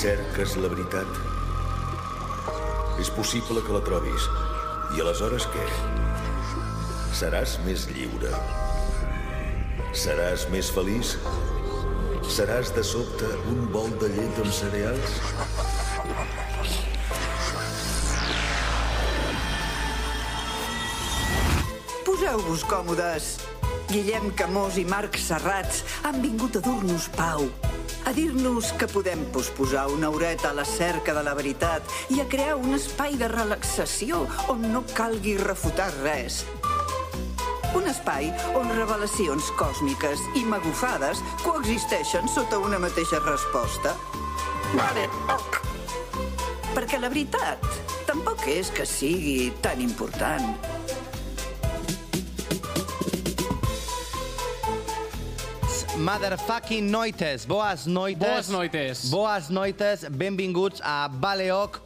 cerques la veritat? És possible que la trobis. I aleshores què? Seràs més lliure? Seràs més feliç? Seràs de sobte un bol de llet amb cereals? Poseu-vos còmodes. Guillem Camós i Marc Serrats han vingut a dur-nos pau, a dir-nos que podem posposar una horeta a la cerca de la veritat i a crear un espai de relaxació on no calgui refutar res. Un espai on revelacions còsmiques i magufades coexisteixen sota una mateixa resposta. Vale, ok. Perquè la veritat tampoc és que sigui tan important. Motherfucking noites, boas noites. Boas noites. Boas noites, benvinguts a Baleoc,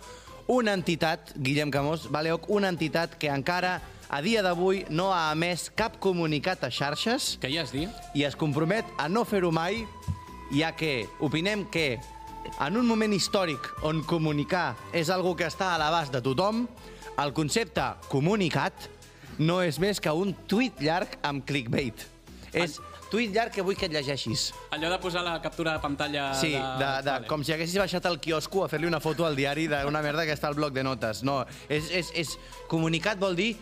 una entitat, Guillem Camós, Baleoc, una entitat que encara a dia d'avui no ha emès cap comunicat a xarxes Que ja es dir? i es compromet a no fer-ho mai, ja que opinem que en un moment històric on comunicar és algo que està a l'abast de tothom, el concepte comunicat no és més que un tuit llarg amb clickbait. És tuit llarg que vull que et llegeixis. Allò de posar la captura de pantalla... Sí, de, de, Vale. com si haguessis baixat al quiosco a fer-li una foto al diari d'una merda que està al bloc de notes. No, és, és, és comunicat vol dir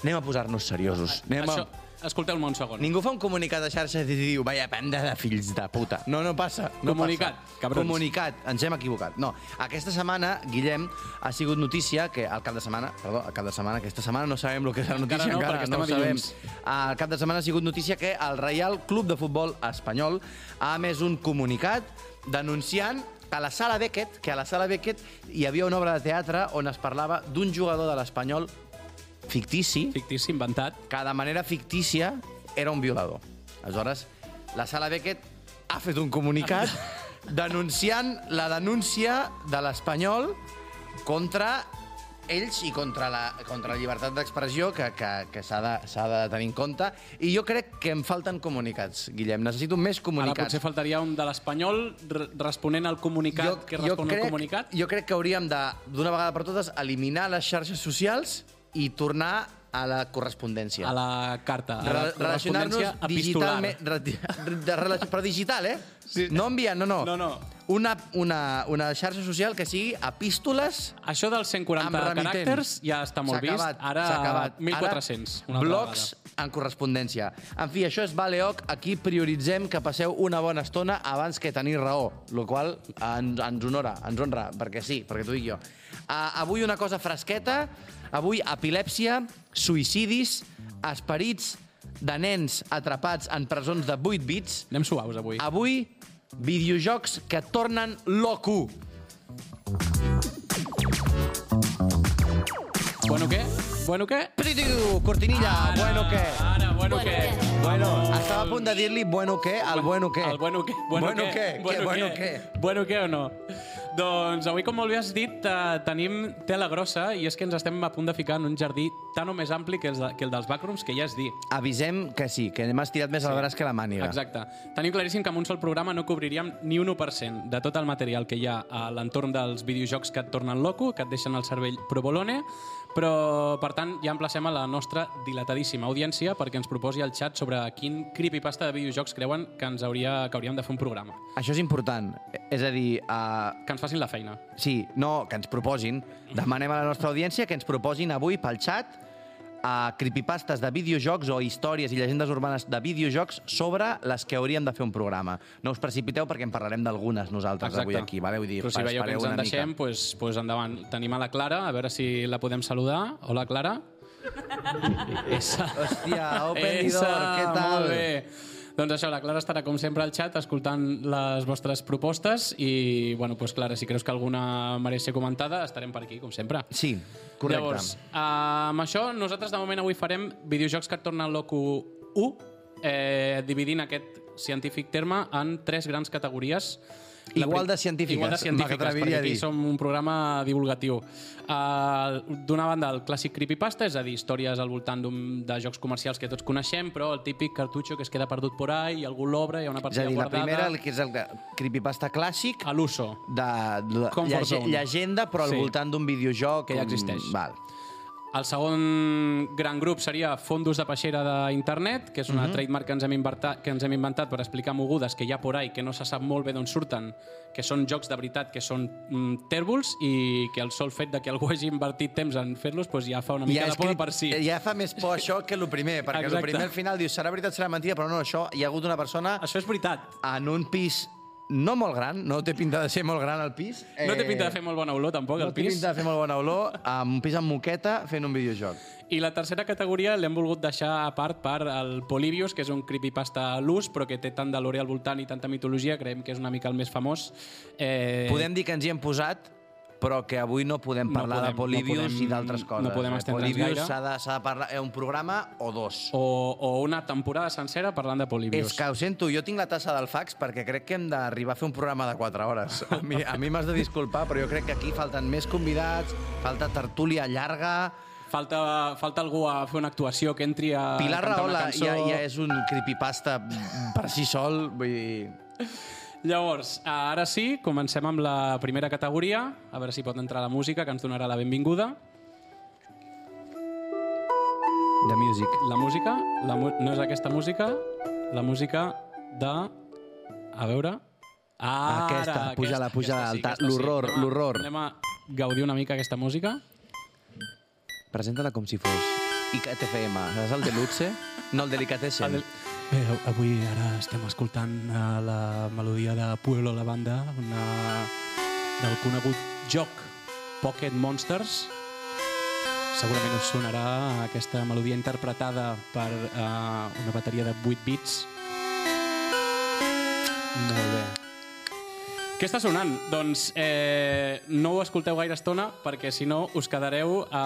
anem a posar-nos seriosos. Anem Això, a... escolteu-me un segon. Ningú fa un comunicat a xarxes i diu vaya banda de fills de puta. No, no passa. No Comunicat, passa. cabrons. Comunicat, ens hem equivocat. No, aquesta setmana, Guillem, ha sigut notícia que al cap de setmana, perdó, al cap de setmana, aquesta setmana no sabem el que és la notícia, Encara no, encara, perquè no estem ho a sabem. Al cap de setmana ha sigut notícia que el Reial Club de Futbol Espanyol ha emès un comunicat denunciant que a la sala Beckett, que a la sala Beckett hi havia una obra de teatre on es parlava d'un jugador de l'Espanyol fictici, Fictici, inventat. que de manera fictícia era un violador. Aleshores, la sala Beckett ha fet un comunicat denunciant la denúncia de l'Espanyol contra ells i contra la, contra la llibertat d'expressió que, que, que s'ha de, de tenir en compte. I jo crec que em falten comunicats, Guillem. Necessito més Ara comunicats. potser faltaria un de l'Espanyol re- responent al comunicat que respon crec, al comunicat. Jo crec que hauríem de, d'una vegada per totes, eliminar les xarxes socials i tornar a la correspondència. A la carta, a la Re relacionar-nos correspondència epistolar. digitalment... re- De relació, però digital, eh? Sí. No enviant, no, no. No, no. Una, una, una xarxa social que sigui epístoles Això dels 140 amb remitent. caràcters ja està molt vist. acabat, Ara s'ha acabat. 1.400. Ara, blocs en correspondència. En fi, això és Baleoc. Aquí prioritzem que passeu una bona estona abans que tenir raó, el qual ens, ens honora, ens honra, perquè sí, perquè t'ho dic jo. Uh, avui una cosa fresqueta, avui epilèpsia, suïcidis, esperits de nens atrapats en presons de 8 bits, Anem suaus avui. Avui, videojocs que tornen loco. Bueno, què? Bueno, què? Pritiu, cortinilla, bueno què? Ara, bueno, què? Bueno, estava a punt de dir-li bueno què al bueno què. El bueno què? Bueno, Bueno què? què? Què bueno què? Bueno què o no? Doncs avui, com molt bé has dit, eh, tenim tela grossa i és que ens estem a punt de ficar en un jardí tan o més ampli que, els de, que el dels backrooms, que ja és dir. Avisem que sí, que m'has tirat més al braç que la màniga. Exacte. Tenim claríssim que amb un sol programa no cobriríem ni un 1% de tot el material que hi ha a l'entorn dels videojocs que et tornen loco, que et deixen el cervell provolone, però, per tant, ja emplacem a la nostra dilatadíssima audiència perquè ens proposi al xat sobre quin creepypasta de videojocs creuen que ens hauria, que hauríem de fer un programa. Això és important. És a dir, uh, Que ens facin la feina. sí, no, que ens proposin. Demanem a la nostra audiència que ens proposin avui pel xat a creepypastes de videojocs o històries i llegendes urbanes de videojocs sobre les que hauríem de fer un programa. No us precipiteu perquè en parlarem d'algunes nosaltres avui aquí, vale? Vull dir, Però si veieu que ens en deixem, mica. doncs, doncs endavant. Tenim a la Clara, a veure si la podem saludar. Hola, Clara. Esa. Hòstia, open Esa, door, què tal? Molt bé. Doncs això, la Clara estarà com sempre al xat escoltant les vostres propostes i, bueno, doncs Clara, si creus que alguna mereix ser comentada, estarem per aquí, com sempre. Sí, correcte. Llavors, amb això, nosaltres de moment avui farem videojocs que et tornen loco 1, eh, dividint aquest científic terme en tres grans categories La Igual de científiques, Igual de científiques, perquè aquí dir. som un programa divulgatiu. Uh, D'una banda, el clàssic creepypasta, és a dir, històries al voltant de jocs comercials que tots coneixem, però el típic cartutxo que es queda perdut por ahí, i algú l'obre, hi ha una És partida a dir, la guardada... primera, el que és el creepypasta clàssic, A l'uso. de, de llege, zone. llegenda, però al Sí. voltant d'un videojoc... Que ja existeix. Val. El segon gran grup seria Fondos de peixera d'internet, que és Mhm. una trademark que ens, hem inventat, que ens hem inventat per explicar mogudes que hi ha por ahí, que no se sap molt bé d'on surten, que són jocs de veritat que són mm, tèrbols i que el sol fet de que algú hagi invertit temps en fer-los doncs ja fa una mica de por per si. Ja fa més por això que el primer, perquè el primer al final dius serà veritat, serà mentida, però no, això hi ha hagut una persona Això és veritat. en un pis no molt gran, no té pinta de ser molt gran el pis. No té pinta de fer molt bona olor, tampoc, no el té pis. pinta de fer molt bona olor, amb un pis amb moqueta fent un videojoc. I la tercera categoria l'hem volgut deixar a part per el Polybius, que és un creepypasta a l'ús, però que té tant de lore al voltant i tanta mitologia, creiem que és una mica el més famós. Eh, Podem dir que ens hi hem posat, però que avui no podem No parlar podem, de Polybius no podem- i d'altres coses. no podem eh? estendre'ns gaire. s'ha de, de parlar en un programa o dos. o, o una temporada sencera parlant de Polybius. És que ho sento, jo tinc la tassa del fax perquè crec que hem d'arribar a fer un programa de 4 hores. A mi, a mi m'has de disculpar, però jo crec que aquí falten més convidats, falta tertúlia llarga... Falta, falta algú a fer una actuació que entri a Pilar Rahola ja, ja és un creepypasta per si sol, vull dir... Llavors, ara sí, comencem amb la primera categoria. A veure si pot entrar la música, que ens donarà la benvinguda. The music. La música, la mu no és aquesta música, la música de... A veure... Ara, Aquesta, puja-la, puja-la, alta- l'horror, Anem a- l'horror. Anem a gaudir una mica aquesta música. Presenta-la com si fos IKTFM. Saps el Deluxe? No, el Delicatessen. El- Bé, avui ara estem escoltant eh, la melodia de Pueblo la banda, una, del conegut joc Pocket Monsters. Segurament us sonarà aquesta melodia interpretada per eh, una bateria de 8 bits. Molt bé. Què està sonant? Doncs eh, no ho escolteu gaire estona perquè si no us quedareu, eh,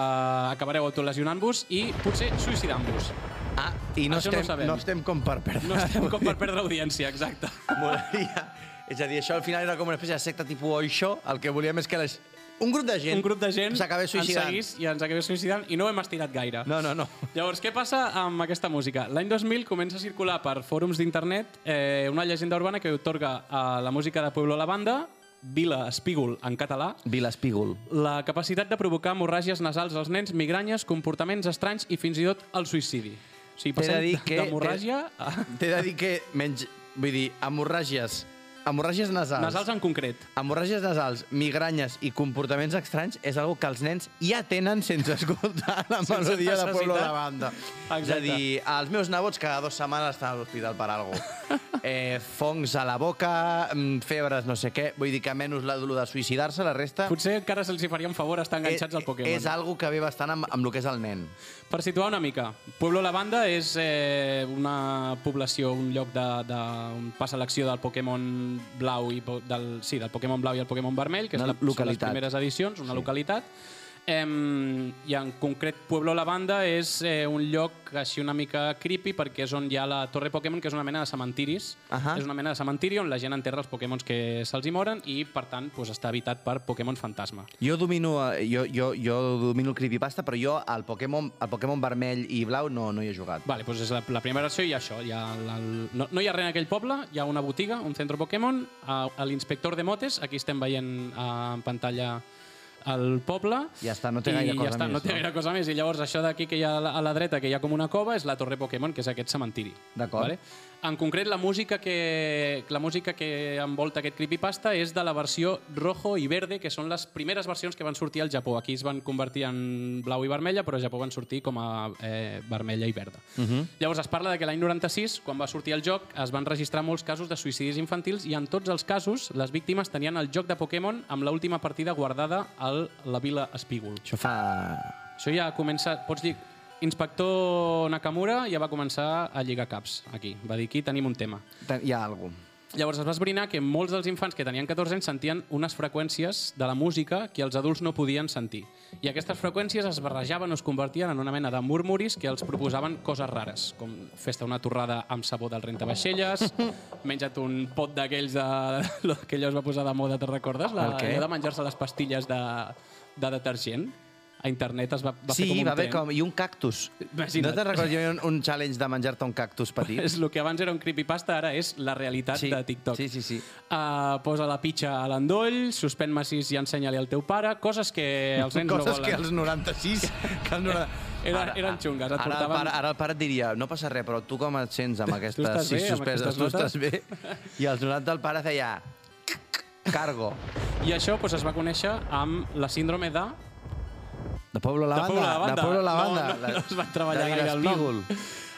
acabareu autolesionant-vos i potser suïcidant-vos. Ah, i no Això no ho estem, sabem. no estem com per perdre. No estem com per perdre audiència, exacte. Molaria. És a dir, això al final era com una espècie de secta tipus Oixo, el que volíem és que les... un grup de gent Un grup de gent s'acabés ens suïcidant. seguís i ens acabés suïcidant i no ho hem estirat gaire. No, no, no. Llavors, què passa amb aquesta música? L'any 2000 comença a circular per fòrums d'internet eh, una llegenda urbana que otorga a la música de Pueblo la Banda, Vila Espígol en català, Vila Espígol. la capacitat de provocar hemorràgies nasals als nens, migranyes, comportaments estranys i fins i tot el suïcidi. O sigui, de passem d'hemorràgia a... T'he de dir que menys... Vull dir, hemorràgies... Hemorràgies nasals. Nasals en concret. Hemorràgies nasals, migranyes i comportaments estranys és algo que els nens ja tenen sense escoltar la Sense melodia de Pueblo necessitat. la Banda. És a Exacte. dir, els meus nebots cada dues setmanes estan a l'hospital per algo. Eh, fongs a la boca, mm, febres, no sé què. Vull dir que menys la, de suïcidar-se, la resta... Potser encara se'ls hi faria un favor estar enganxats al Pokémon. És algo que ve bastant amb, amb el que és el nen. Per situar una mica, Pueblo la Banda és eh, una població, un lloc de, de on passa l'acció del Pokémon blau i del, sí, del Pokémon blau i el Pokémon vermell, que és Una la, són les primeres edicions, una Sí. localitat. Em, I en concret, Pueblo la Banda és eh, un lloc així una mica creepy perquè és on hi ha la Torre Pokémon, que és una mena de cementiris. Ahà. És una mena de cementiri on la gent enterra els Pokémons que se'ls hi moren i, per tant, doncs, està habitat per Pokémon fantasma. Jo domino, eh, jo, jo, jo domino el creepypasta, però jo al Pokémon, al Pokémon vermell i blau no, no hi he jugat. Vale, doncs és la, la primera versió i això. Hi ha la, no, no hi ha res en aquell poble, hi ha una botiga, un centre Pokémon, a, a l'inspector de motes, aquí estem veient a, en pantalla el poble. Ja està, no té I gaire cosa ja està, més, No té no? gaire cosa més. I llavors això d'aquí que hi ha a la, a la dreta, que hi ha com una cova, és la Torre Pokémon, que és aquest cementiri. D'acord. Vale? En concret, la música, que, la música que envolta aquest creepypasta és de la versió rojo i verde, que són les primeres versions que van sortir al Japó. Aquí es van convertir en blau i vermella, però al Japó van sortir com a eh, vermella i verda. Uh Mhm. -huh. Llavors es parla de que l'any 96, quan va sortir el joc, es van registrar molts casos de suïcidis infantils i en tots els casos les víctimes tenien el joc de Pokémon amb l'última partida guardada a la vila Espígol. Això fa... Això ja comença... Pots dir... Inspector Nakamura ja va començar a lligar caps aquí. Va dir, aquí tenim un tema. Hi ha alguna Llavors es va esbrinar que molts dels infants que tenien 14 anys sentien unes freqüències de la música que els adults no podien sentir. I aquestes freqüències es barrejaven o es convertien en una mena de murmuris que els proposaven coses rares, com festa una torrada amb sabó del rentavaixelles, menja't un pot d'aquells de... que allò es va posar de moda, te'n recordes? La, El què? de menjar-se les pastilles de, de detergent. A internet es va, va fer Sí, com un va haver com... I un cactus. Imagina't. No te'n recordes? Hi havia un, un challenge de menjar-te un cactus petit. És el que abans era un creepypasta, ara és la realitat Sí, de TikTok. sí, sí, sí. Uh, posa la pitxa a l'endoll, suspèn massís i ensenya-li al teu pare, coses que els nens Coses no volen. que als 96... Que als 90... Eren- eren xungues, et ara, el portaven- pare, ara el pare et diria, no passa res, però tu com et sents amb aquestes sis suspeses? Tu estàs bé? I als 90 el pare feia... Cargo. I això doncs, es va conèixer amb la síndrome de... De Pueblo la Banda. De Pueblo la No, Banda. no, no es va treballar gaire el nom.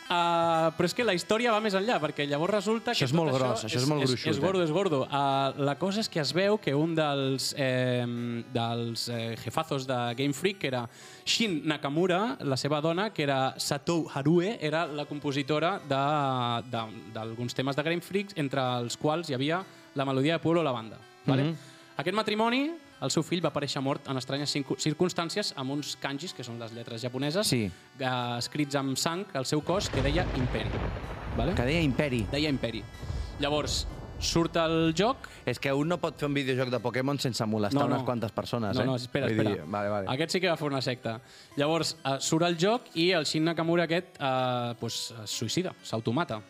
Uh, però és que la història va més enllà, perquè llavors resulta Això que és tot molt gros, això és molt és, gruixut, és eh? gordo, és gordo. Uh, la cosa és que es veu que un dels, eh, dels eh, jefazos de Game Freak, que era Shin Nakamura, la seva dona, que era Satou Harue, era la compositora d'alguns temes de Game Freak, entre els quals hi havia la melodia de Pueblo la Banda. Vale? Mhm. Aquest matrimoni, el seu fill va aparèixer mort en estranyes circu- circumstàncies amb uns kanjis, que són les lletres japoneses, Sí. eh, escrits amb sang al seu cos, que deia Imperi. Vale? Que deia Imperi. Deia Imperi. Llavors, surt el joc... És que un no pot fer un videojoc de Pokémon sense molestar No, no. unes quantes persones, no, eh? no, espera, Vull espera. Dir, vale, vale. Aquest sí que va fer una secta. Llavors, eh, surt el joc i el Shin Nakamura aquest eh, pues, es suïcida, s'automata.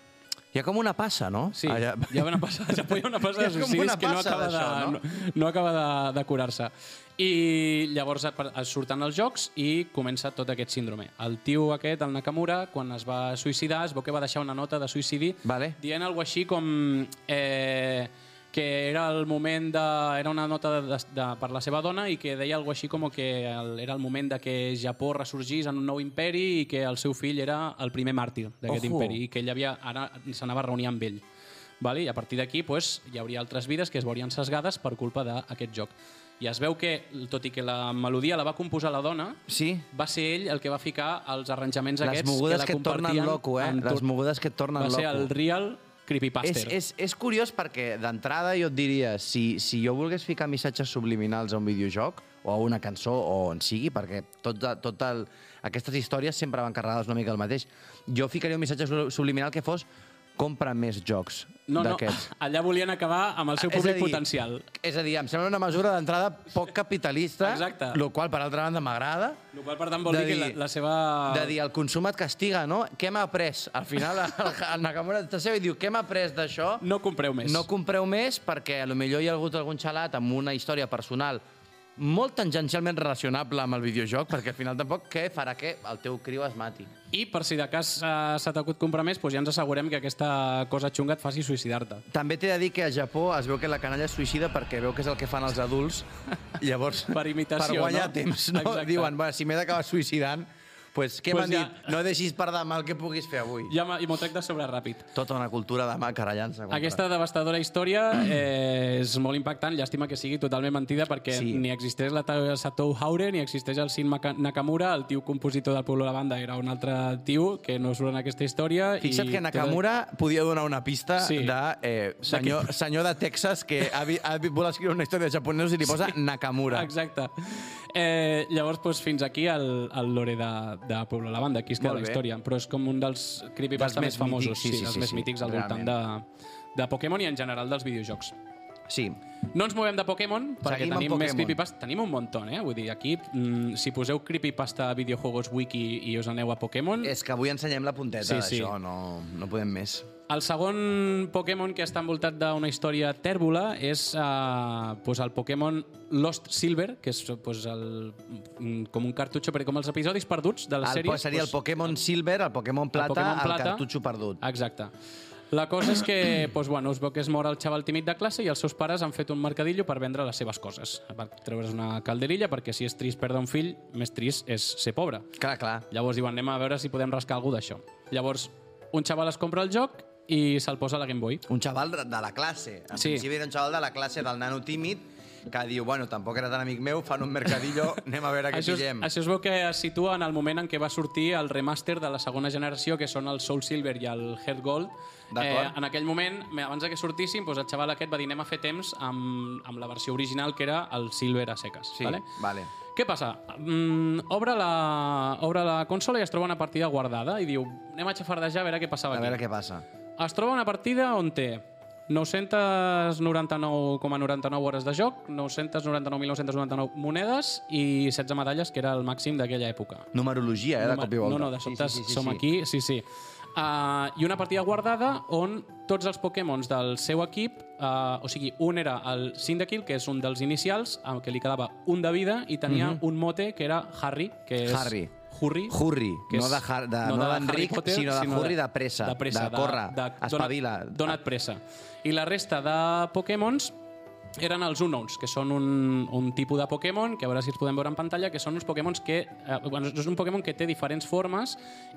Hi ha com una passa, no? Sí, Allà... hi ha una passa, hi ha una passa de suïcidis que no acaba, de, no? no? no acaba de, de curar-se. I llavors surten els jocs i comença tot aquest síndrome. El tio aquest, el Nakamura, quan es va suïcidar, es veu que va deixar una nota de suïcidi Vale. dient alguna així com... Eh, que era el moment de... Era una nota de, de, per la seva dona i que deia alguna així com que el, era el moment de que Japó ressorgís en un nou imperi i que el seu fill era el primer màrtir d'aquest imperi i que ell havia, ara s'anava a reunir amb ell. Vale? I a partir d'aquí pues, hi hauria altres vides que es veurien sesgades per culpa d'aquest joc. I es veu que, tot i que la melodia la va composar la dona, Sí? va ser ell el que va ficar els arranjaments Les aquests que la que et tornen loco, eh? Les mogudes que et tornen Va ser loco. el real creepypaster. és, és curiós perquè d'entrada jo et diria, si, si jo volgués ficar missatges subliminals a un videojoc o a una cançó o on sigui, perquè tot, tot el, aquestes històries sempre van carregades una mica el mateix, jo ficaria un missatge su- subliminal que fos compra més jocs No, no, allà volien acabar amb el seu És públic dir, potencial. És a dir, em sembla una mesura d'entrada poc capitalista, Exacte. el qual, per altra banda, m'agrada. El qual, per tant, vol de dir que la, la seva... De dir, el consum et castiga, no? Què m'ha après? Al final, el, el Nakamura t'asseu i diu, què m'ha après d'això? No compreu més. No compreu més perquè a lo millor hi ha hagut algun xalat amb una història personal molt tangencialment relacionable amb el videojoc, perquè al final tampoc què farà que el teu criu es mati. I per si de cas uh, se t'acut comprar més, doncs ja ens assegurem que aquesta cosa xunga et faci suïcidar-te. També t'he de dir que a Japó es veu que la canalla es suïcida perquè veu que és el que fan els adults. Llavors, Per imitació, per guanyar no? temps, no? Exacte. diuen, bueno, si m'he d'acabar suïcidant, pues, què Pues m'han ja- dit? No deixis per demà el que puguis fer avui. Ja i m'ho trec de sobre ràpid. Tota una cultura de mà carallant-se. Aquesta devastadora història eh, és molt impactant. Llàstima que sigui totalment mentida perquè Sí. ni existeix la Satou Haure ni existeix el Maka- Nakamura. El tio compositor del Pueblo de la Banda era un altre tio que no surt en aquesta història. Fixa't i que Nakamura podia donar una pista Sí. de eh, senyor, senyor de Texas que ha, vi- ha, vi- vol escriure una història de japonesos i li posa Nakamura. Exacte. Eh, llavors, doncs, fins aquí el, el lore de, de Pueblo la Banda. Aquí es queda Molt la bé. història. Però és com un dels creepypasta Dels més més famosos. mítics, sí, sí, dels sí, més sí, mítics al voltant de, de Pokémon i en general dels videojocs. Sí. No ens movem de Pokémon, perquè Seguim tenim més Pokémon. creepypasta. Tenim un muntó, eh? Vull dir, aquí, mm, si poseu creepypasta a videojuegos wiki i us aneu a Pokémon... És que avui ensenyem la punteta Sí, sí. d'això, no, no podem més. El segon Pokémon que està envoltat d'una història tèrbola és uh, pues el Pokémon Lost Silver, que és pues, el, mm, com un cartutxo, perquè com els episodis perduts de les El, sèries... seria el Pokémon Silver, el Pokémon Plata, el, Pokémon Plata. cartutxo perdut. Exacte. La cosa és que pues, bueno, es veu que es mor el xaval tímid de classe i els seus pares han fet un mercadillo per vendre les seves coses. Per treure's una calderilla, perquè si és trist perdre un fill, més trist és ser pobre. Clar, clar. Llavors diuen, anem a veure si podem rascar alguna d'això. Llavors, un xaval es compra el joc i se'l posa a la Game Boy. Un xaval de la classe. En Sí. principi era un xaval de la classe del nano tímid que diu, bueno, tampoc era tan amic meu, fan un mercadillo, anem a veure què Això, pillem. això es veu que es situa en el moment en què va sortir el remaster de la segona generació, que són el Soul Silver i el Heart Gold. Eh, en aquell moment, abans que sortissin, doncs el xaval aquest va dir anem a fer temps amb, amb la versió original, que era el Silver a seques. Sí, vale? vale. Què passa? Mm, obre, la, obre la consola i es troba una partida guardada i diu anem a xafardejar a veure què passava A aquí. veure què passa. Es troba una partida on té 999,99 hores de joc, 999.999 monedes i 16 medalles, que era el màxim d'aquella època. Numerologia, eh, de cop i volta. No, no, de sobte Sí, sí, sí, som sí. aquí, sí, sí. Uh, I una partida guardada on tots els Pokémons del seu equip, uh, o sigui, un era el Cyndaquil, que és un dels inicials, amb que li quedava un de vida, i tenia un mote que era Harry, que és... Mhm. Harry. Hurry. Hurry, que no de Har- de- no de d'Enric, Harry Potter, sinó de Hurry de pressa, de, pressa, de córrer, espavila. Dona't, dona't pressa. I la resta de Pokémons eren els Unknowns, que són un, un tipus de Pokémon, que a veure si els podem veure en pantalla, que són uns Pokémons que... Eh, bueno, és un Pokémon que té diferents formes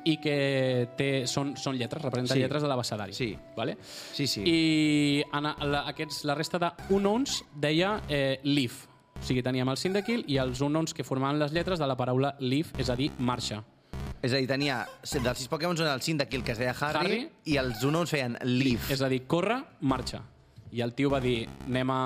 i que té, són, són lletres, representen Sí. lletres de l'abecedari. Sí. Vale? Sí, sí. I en la, aquests, la resta d'Unknowns deia eh, Leaf. O sigui, teníem el Cyndaquil i els Unknowns que formaven les lletres de la paraula Leaf, és a dir, marxa. És a dir, tenia dels sis Pokémon era el Cyndaquil, que es deia Harry, Harry. i els Unons feien Leaf. És a dir, corre, marxa. I el tio va dir, anem a...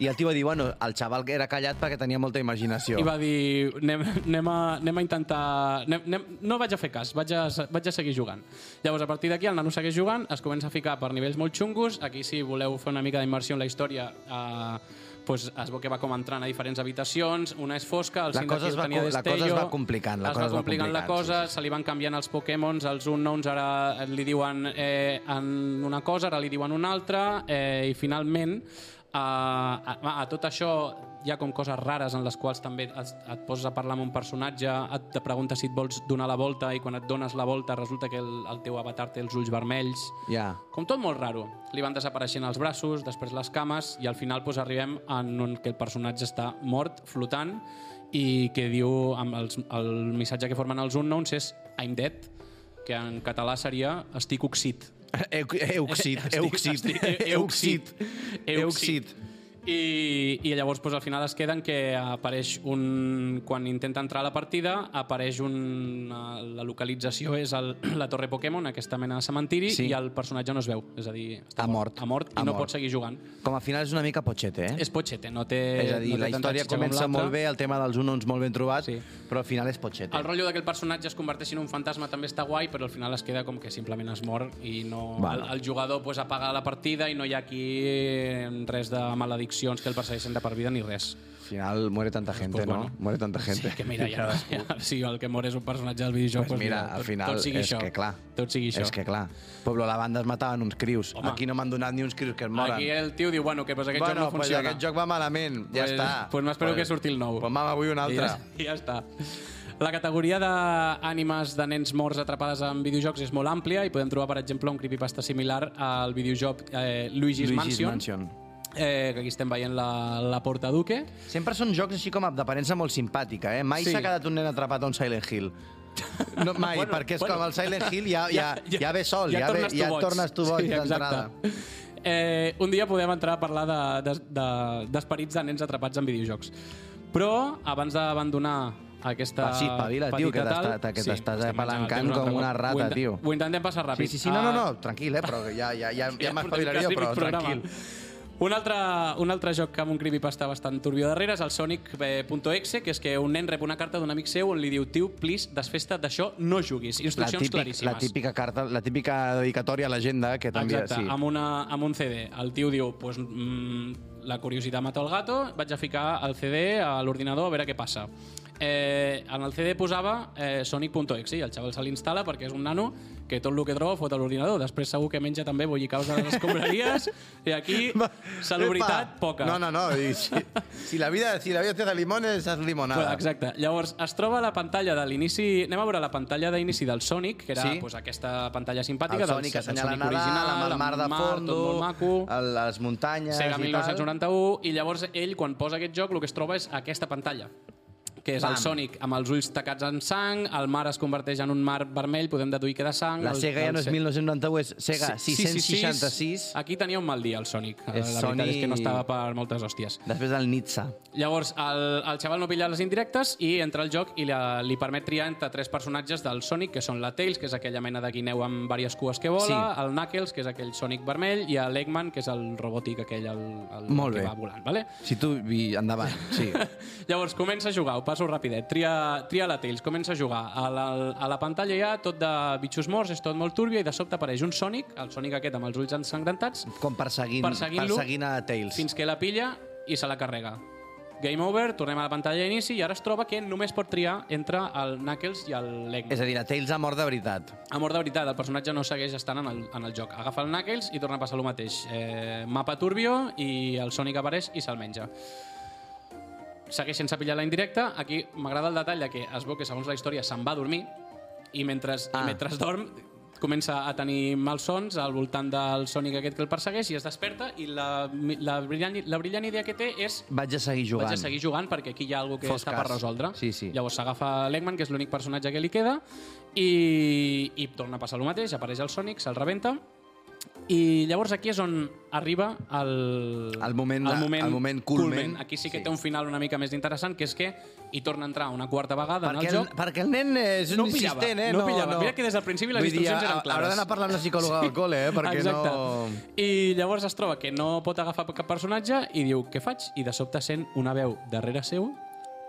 I el tio va dir, bueno, el xaval que era callat perquè tenia molta imaginació. I va dir, anem, anem, a, anem a intentar... Anem, anem, no vaig a fer cas, vaig a, vaig a seguir jugant. Llavors, a partir d'aquí, el nano segueix jugant, es comença a ficar per nivells molt xungos. Aquí, si voleu fer una mica d'immersió en la història, eh, pues es veu que va com entrant a diferents habitacions, una és fosca, el La cosa es va tenia co- la destello, cosa es va complicant, la es cosa va es va complicant la complicant, cosa, sí, se li van canviant els Pokémons, els Unknowns ara li diuen eh, en una cosa, ara li diuen una altra, eh, i finalment a, a, a tot això hi ha com coses rares en les quals també et, et poses a parlar amb un personatge, et te pregunta si et vols donar la volta i quan et dones la volta resulta que el, el teu avatar té els ulls vermells. Ja. Com tot molt raro. Li van desapareixent els braços, després les cames, i al final pues, arribem en un que el personatge està mort, flotant, i que diu, amb els, el missatge que formen els unknowns és I'm dead, que en català seria estic É, é o que cite. É o que cite. É o que cite. É o que cite. I, I llavors pues, al final es queden que apareix un... Quan intenta entrar a la partida, apareix un... La localització és el, la torre Pokémon, aquesta mena de cementiri, Sí. i el personatge no es veu. És a dir, està Ha mort. Ha mort i Ha no mort. pot seguir jugant. Com a final és una mica potxete, eh? És potxete, no té... és a dir, no té la història comença molt bé, el tema dels unons molt ben trobat, Sí. però al final és potxete. El rotllo de que el personatge es converteixi en un fantasma també està guai, però al final es queda com que simplement es mor i no... Vale. El, el jugador pues, apaga la partida i no hi ha aquí res de malediccions que el persegueixen de per vida ni res. Al final muere tanta gente, Pues ¿no? bueno. Muere tanta gente. Sí, que mira, ja, ja, si el que mor és un personatge del videojoc, Pues mira, al tot, final tot sigui és això. que clar. Tot sigui això. És que clar. Pueblo la banda es mataven uns crius. Home. Aquí no m'han donat ni uns crius que es moren. Aquí el tio diu, bueno, que pues aquest bueno, joc no pues funciona. aquest joc va malament, ja Pues- està. pues m'espero que surti el nou. Pues mama, vull un I altre. ja, i ja està. La categoria d'ànimes de nens morts atrapades en videojocs és molt àmplia i podem trobar, per exemple, un creepypasta similar al videojoc eh, Luigi's, Luigi's Mansion, Mansion. Eh, que aquí estem veient la, la Porta Duque. Sempre són jocs així com d'aparença molt simpàtica, eh? Mai Sí. s'ha quedat un nen atrapat a un Silent Hill. No, mai, Bueno, perquè és bueno. com el Silent Hill ja, ja, ja, ja ve sol, ja, ve, tornes tu ja tornes tu boig Sí, d'entrada. Eh, un dia podem entrar a parlar d'esperits de, de, d'esperits de nens atrapats en videojocs. Però, abans d'abandonar aquesta Ah, sí, espavila, tio, que t'estàs estem apalancant menjant temps com un una rata. Ho tio. Ho intentem passar ràpid. Sí, sí, sí, no, no, Ah, no, tranquil, eh? Però ja, ja, ja, ja, ja m'espavilaria, però tranquil. programa. Un altre, un altre joc amb un creepypasta bastant turbio darrere és el Sonic.exe, que és que un nen rep una carta d'un amic seu on li diu tio, please, desfesta d'això, no juguis. La, Instruccions típic, claríssimes. la típica carta, la típica dedicatòria a l'agenda que t'envia, Exacte, sí. amb, una, amb un CD. El tio diu, pues, mm, la curiositat mata el gato, vaig a ficar el CD a l'ordinador a veure què passa. Eh, en el CD posava eh, Sonic.exe i el xaval se l'instal·la perquè és un nano que tot el que troba fot a l'ordinador. Després segur que menja també bollicaus de les escombraries i aquí salubritat poca. No, no, no. i Si, si, la vida, si la vida te da limones, haz limonada. Bueno, exacte. Llavors, es troba la pantalla de l'inici... Anem a veure la pantalla d'inici del Sonic, que era Sí. pues, aquesta pantalla simpàtica el Sonic del, del Sonic original, amb el mar de fondo, tot molt maco. el, les muntanyes Sega i tal. 1991, i llavors ell, quan posa aquest joc, el que es troba és aquesta pantalla que és Pam. el Sonic amb els ulls tacats en sang, el mar es converteix en un mar vermell, podem deduir que de sang... La el- Sega ja no és Se- 1991, és Sega 666. Aquí tenia un mal dia, el Sonic. És la veritat Sony- és que no estava per moltes hòsties. Després del Nizza. Llavors, el, el xaval no pilla les indirectes i entra al joc i la, li permet triar entre tres personatges del Sonic, que són la Tails, que és aquella mena de guineu amb diverses cues que vola, Sí. el Knuckles, que és aquell Sonic vermell, i l'Eggman, que és el robòtic aquell el, el Molt que bé. va volant. Vale? Si tu... Endavant, sí. Llavors, comença a jugar, ho passo rapidet. Tria, tria la Tails, comença a jugar. A la, a la pantalla hi ha tot de bitxos morts, és tot molt turbio, i de sobte apareix un Sonic, el Sonic aquest amb els ulls ensangrentats, Com perseguint, Perseguint-lo perseguint a Tails. fins que la pilla i se la carrega. Game over, tornem a la pantalla d'inici i ara es troba que només pot triar entre el Knuckles i el Eggman. És a dir, la Tails ha mort de veritat. Amor de veritat, el personatge no segueix estant en el, en el joc. Agafa el Knuckles i torna a passar el mateix. Eh, mapa turbio i el Sonic apareix i se'l menja. Segueix sense pillar la indirecta. Aquí m'agrada el detall de que es veu que segons la història se'n va a dormir i mentre, ah. I mentre dorm comença a tenir malsons al voltant del Sonic aquest que el persegueix i es desperta i la, la, brillant, la brillant idea que té és Vaig a seguir jugant. vaig a seguir jugant perquè aquí hi ha alguna que Fos està cas. per resoldre. Sí, sí. Llavors s'agafa l'Eggman, que és l'únic personatge que li queda, i, i torna a passar el mateix, apareix el Sonic, se'l rebenta, i llavors aquí és on arriba el... El moment de- el moment culmen. Aquí sí que Sí. té un final una mica més interessant, que és que hi torna a entrar una quarta vegada en Perquè el el, joc. perquè el nen és un No pillava, insistent, eh? no pillava. Mira que des del principi les Vull dir, instruccions eren ha- clares. Haurà d'anar a parlar amb la psicòloga del col·le, eh? Perquè Exacte. no... I llavors es troba que no pot agafar cap personatge i diu, què faig? I de sobte sent una veu darrere seu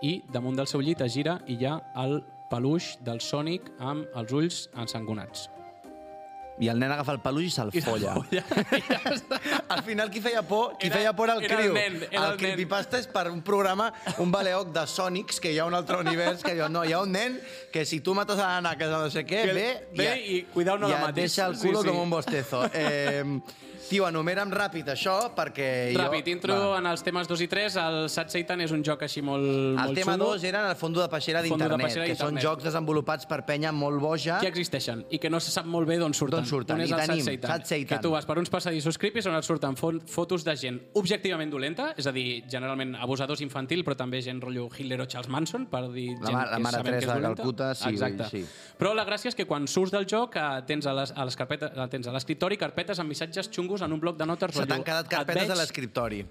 i damunt del seu llit es gira i hi ha el peluix del Sonic amb els ulls ensangonats. I el nen agafa el peluix i se'l folla. I ja està. Al final, qui feia por? Qui Era- feia por al era el criu. nen, era el nen. creepypasta és per un programa, un baleoc de Sonics, que hi ha un altre univers, que diu, no, hi ha un nen que si tu mates a l'Anna, que no sé què, Que ve, ve i cuidao no i la matis. deixa el Sí, culo sí. com un bostezo. Eh, tio, enumera'm ràpid això, perquè Ràpid, jo... intro Va. en els temes 2 i 3. El Sat Satan és un joc així molt, El molt tema xulo. 2 eren el fondo de peixera d'internet, que són jocs desenvolupats per penya molt boja. que existeixen i que no se sap molt bé d'on surten. D'on surten. On és I el tenim Sat Satan. Satan. Que tu vas per uns passadissos creepis on et surten fo fotos de gent objectivament dolenta, és a dir, generalment abusadors infantil, però també gent rotllo Hitler o Charles Manson, per dir La gent ma- la que mare que és Teresa de dolenta. Calcuta, sí, Exacte. sí. Però la gràcia és que quan surts del joc eh, tens a les, a les carpetes, eh, tens a l'escriptori carpetes amb missatges xungos en un bloc de notes. Se t'han quedat "Et carpetes veig- a l'escriptori.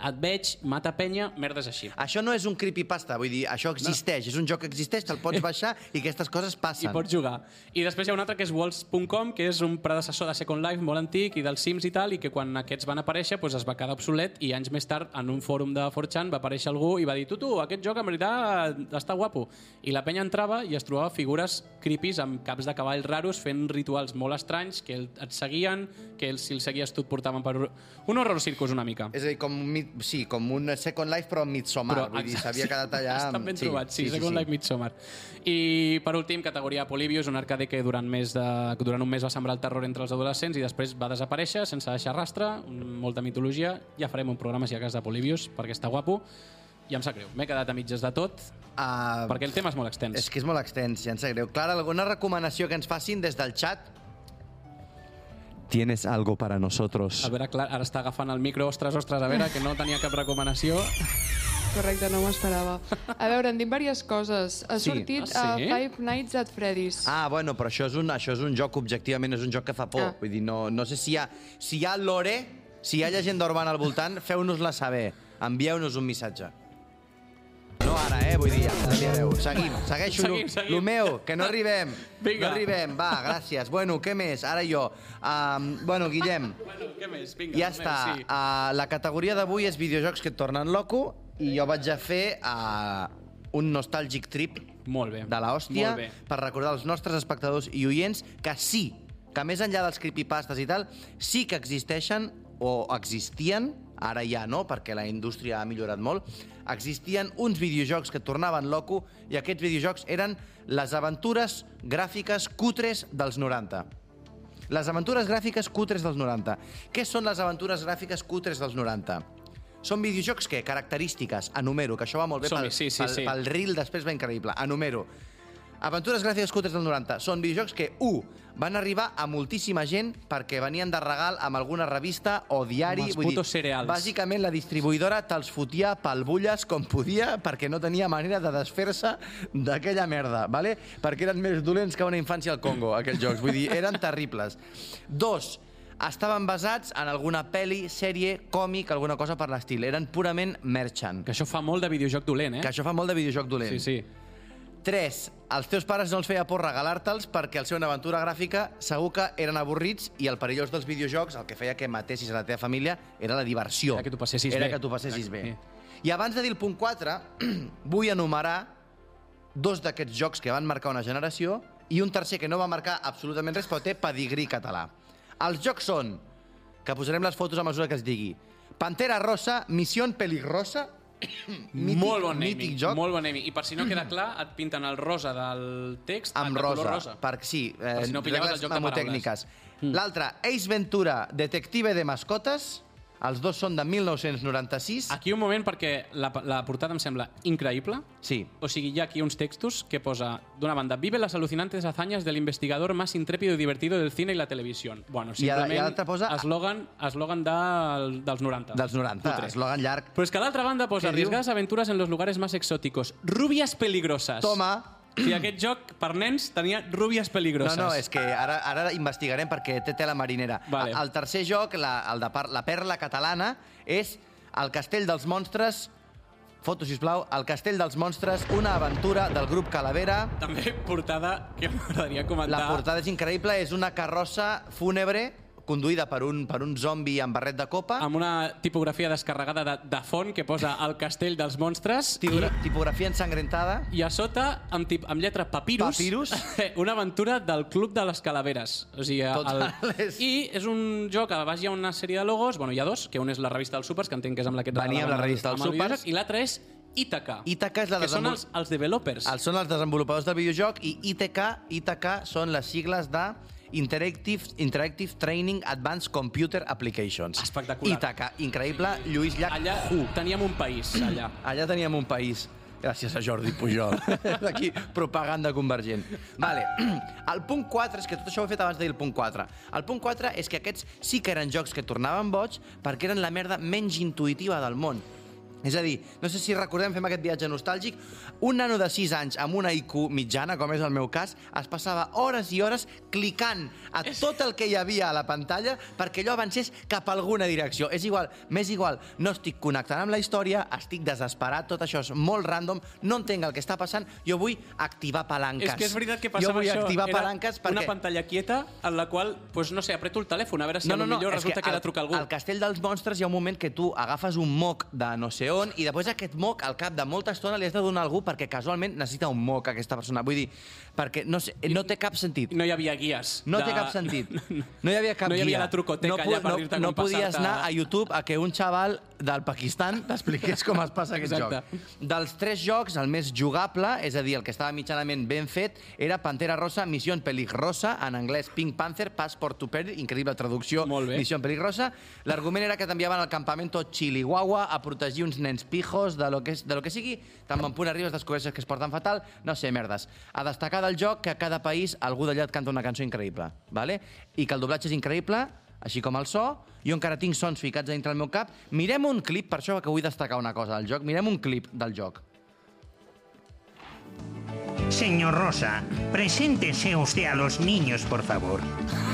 Et veig, mata penya, merdes així. Això no és un creepypasta, vull dir, això existeix, és un joc que existeix, te'l pots baixar i aquestes coses i passen. pots jugar. I després hi ha un altre que és Walls.com, que és un predecessor de Second Life molt antic i dels Sims i tal, i que quan aquests van aparèixer doncs es va quedar obsolet i anys més tard en un fòrum de 4chan va aparèixer algú i va dir tu, tu, aquest joc en veritat està guapo. I la penya entrava i es trobava figures creepies amb caps de cavall raros fent rituals molt estranys que et seguien, que si el seguies tu et portaven per un horror circus una mica. És a dir, com sí, com un Second Life, però Midsommar. vull dir, s'havia quedat allà... Estan ben trobats, sí, sí, Second Life Midsommar. I per últim, categoria Polybius, un arcade que durant, més de, que durant un mes va sembrar el terror entre els adolescents i després va desaparèixer sense deixar rastre, un- molta mitologia. Ja farem un programa, si a cas, de Polybius, perquè està guapo. I em sap greu, m'he quedat a mitges de tot, Uh, perquè el tema és molt extens. És que és molt extens, ja em sap greu. Clara, alguna recomanació que ens facin des del xat? ¿Tienes algo para nosotros? A veure, clar, ara està agafant el micro, ostres, ostres, a veure, que no tenia cap recomanació. Correcte, no m'ho esperava. A veure, hem dit diverses coses. Ha Sí. sortit Ah, a sí? Five Nights at Freddy's. Ah, bueno, però això és un, això és un joc, objectivament, és un joc que fa por. Ah. Vull dir, no, no sé si hi ha, si hi ha lore, si hi ha llegenda urbana al voltant, feu-nos-la saber. Envieu-nos un missatge. No ara, eh? Vull dir, enviareu. Seguim, segueixo Seguim, seguim. meu, que no arribem. Vinga. No arribem, va, gràcies. Bueno, què més? Ara jo. Um, bueno, Guillem, bueno, què més? Vinga, ja està. Sí. Uh, la categoria d'avui és videojocs que et tornen loco i jo vaig a fer uh, un nostàlgic trip Molt bé. de l'hòstia Molt bé. per recordar als nostres espectadors i oients que sí, que més enllà dels creepypastes i tal, sí que existeixen o existien, ara ja no, perquè la indústria ha millorat molt, existien uns videojocs que tornaven loco i aquests videojocs eren les aventures gràfiques cutres dels 90. Les aventures gràfiques cutres dels 90. Què són les aventures gràfiques cutres dels 90? Són videojocs que, característiques, enumero, que això va molt bé pel, sí, sí, pel, sí. pel reel, després va increïble, enumero. Aventures gràfiques cutres del 90 són videojocs que, 1, van arribar a moltíssima gent perquè venien de regal amb alguna revista o diari. Amb els vull putos cereals. Bàsicament, la distribuïdora te'ls fotia pel bulles com podia perquè no tenia manera de desfer-se d'aquella merda, ¿vale? perquè eren més dolents que una infància al Congo, aquells jocs. Vull dir, eren terribles. Dos, estaven basats en alguna pel·li, sèrie, còmic, alguna cosa per l'estil. Eren purament merchant. Que això fa molt de videojoc dolent, eh? Que això fa molt de videojoc dolent. Sí, sí. 3. Els teus pares no els feia por regalar-te'ls perquè al ser una aventura gràfica segur que eren avorrits i el perillós dels videojocs el que feia que matessis a la teva família era la diversió. Era que t'ho passessis era bé. que t'ho passessis Sí. bé. I abans de dir el punt 4, vull enumerar dos d'aquests jocs que van marcar una generació i un tercer que no va marcar absolutament res però té pedigrí català. Els jocs són, que posarem les fotos a mesura que es digui, Pantera Rosa, Missió Peligrosa, mític, molt bon naming, mític joc, molt bon naming. I per si no queda clar, et pinten el rosa del text amb de rosa, rosa. Per, sí, eh, Per si no pillaves el joc de memotècniques. L'altre, Ace Ventura, Detective de mascotes. Els dos són de 1996. Aquí un moment perquè la, la portada em sembla increïble. Sí. O sigui, hi ha aquí uns textos que posa, d'una banda, vive las alucinantes hazañas del investigador más intrépido y divertido del cine y la televisión. Bueno, I a- i a simplement l'altra posa- eslògan, eslògan del, dels 90. Dels 90, Fotre. eslògan llarg. Però és que a l'altra banda posa arriesgadas aventuras en los lugares más exóticos. Rubias peligrosas. Toma. O sigui, aquest joc, per nens, tenia rubias No, peligrosas. no, és que ara, ara investigarem perquè té tela marinera. Vale. El tercer joc, la, el de par, la perla catalana, és el Castell dels Monstres, foto, sisplau, el Castell dels Monstres, una aventura del grup Calavera. També portada que m'agradaria comentar. La portada és increïble, és una carrossa fúnebre conduïda per un, per un zombi amb barret de copa. amb una tipografia descarregada de, de font que posa el castell dels monstres Tipogra tipografia ensangrentada. i, i a sota, amb, tip, amb lletra papirus, Papirus. una aventura del Club de les Calaveres. O sigui, Total, és- I és un joc, a baix hi ha una sèrie de logos, bueno, hi ha dos, que un és la revista dels Supers, que entenc que és amb la que Venia amb la el- revista dels el Supers. I l'altre és Ítaca, Ítaca és la que són desenvol- els, els developers. Els són els desenvolupadors del videojoc i ITK, ITK són les sigles de Interactive, Interactive Training Advanced Computer Applications. Espectacular. ITK, increïble, Lluís Llach. Allà Hu. teníem un país, allà. Allà teníem un país. Gràcies a Jordi Pujol. D'aquí, propaganda convergent. Vale. El punt 4, és que tot això ho he fet abans de dir el punt 4. El punt 4 és que aquests sí que eren jocs que tornaven boig perquè eren la merda menys intuïtiva del món. És a dir, no sé si recordem, fem aquest viatge nostàlgic, un nano de 6 anys amb una IQ mitjana, com és el meu cas, es passava hores i hores clicant a tot el que hi havia a la pantalla perquè allò avancés cap a alguna direcció. És igual, m'és igual, no estic connectant amb la història, estic desesperat, tot això és molt random, no entenc el que està passant, jo vull activar palanques. És que és veritat que jo passava vull això. activar Era palanques perquè... una pantalla quieta en la qual, pues, no sé, apreto el telèfon a veure si No, no, no, millor resulta que, al- ha de trucar algú. Al Castell dels Monstres hi ha un moment que tu agafes un moc de no sé on i després aquest moc, al cap de molta estona, li has de donar a algú perquè casualment necessita un moc aquesta persona. Vull dir, perquè no, sé, no té cap sentit. No hi havia guies. No de... té cap sentit. No hi havia cap No hi havia guia. la trucoteca no, allà per no, dir-te no com podies anar a YouTube a que un xaval del Pakistan t'expliqués com es passa aquest Exacte. joc. Dels tres jocs, el més jugable, és a dir, el que estava mitjanament ben fet, era Pantera Rosa, Missió Peligrosa, en anglès Pink Panther, Passport to Peril, increïble traducció. Missió Peligrosa. L'argument era que t'enviaven al campamento Chilihuahua a protegir uns nens pijos de lo que, de lo que sigui, tan bon punt arribes descobreixes que es porten fatal, no sé, merdes. A destacar del joc que a cada país algú d'allà et canta una cançó increïble, vale? i que el doblatge és increïble, així com el so, jo encara tinc sons ficats dintre del meu cap. Mirem un clip, per això que vull destacar una cosa del joc, mirem un clip del joc. Señor Rosa, preséntese usted a los niños, por favor.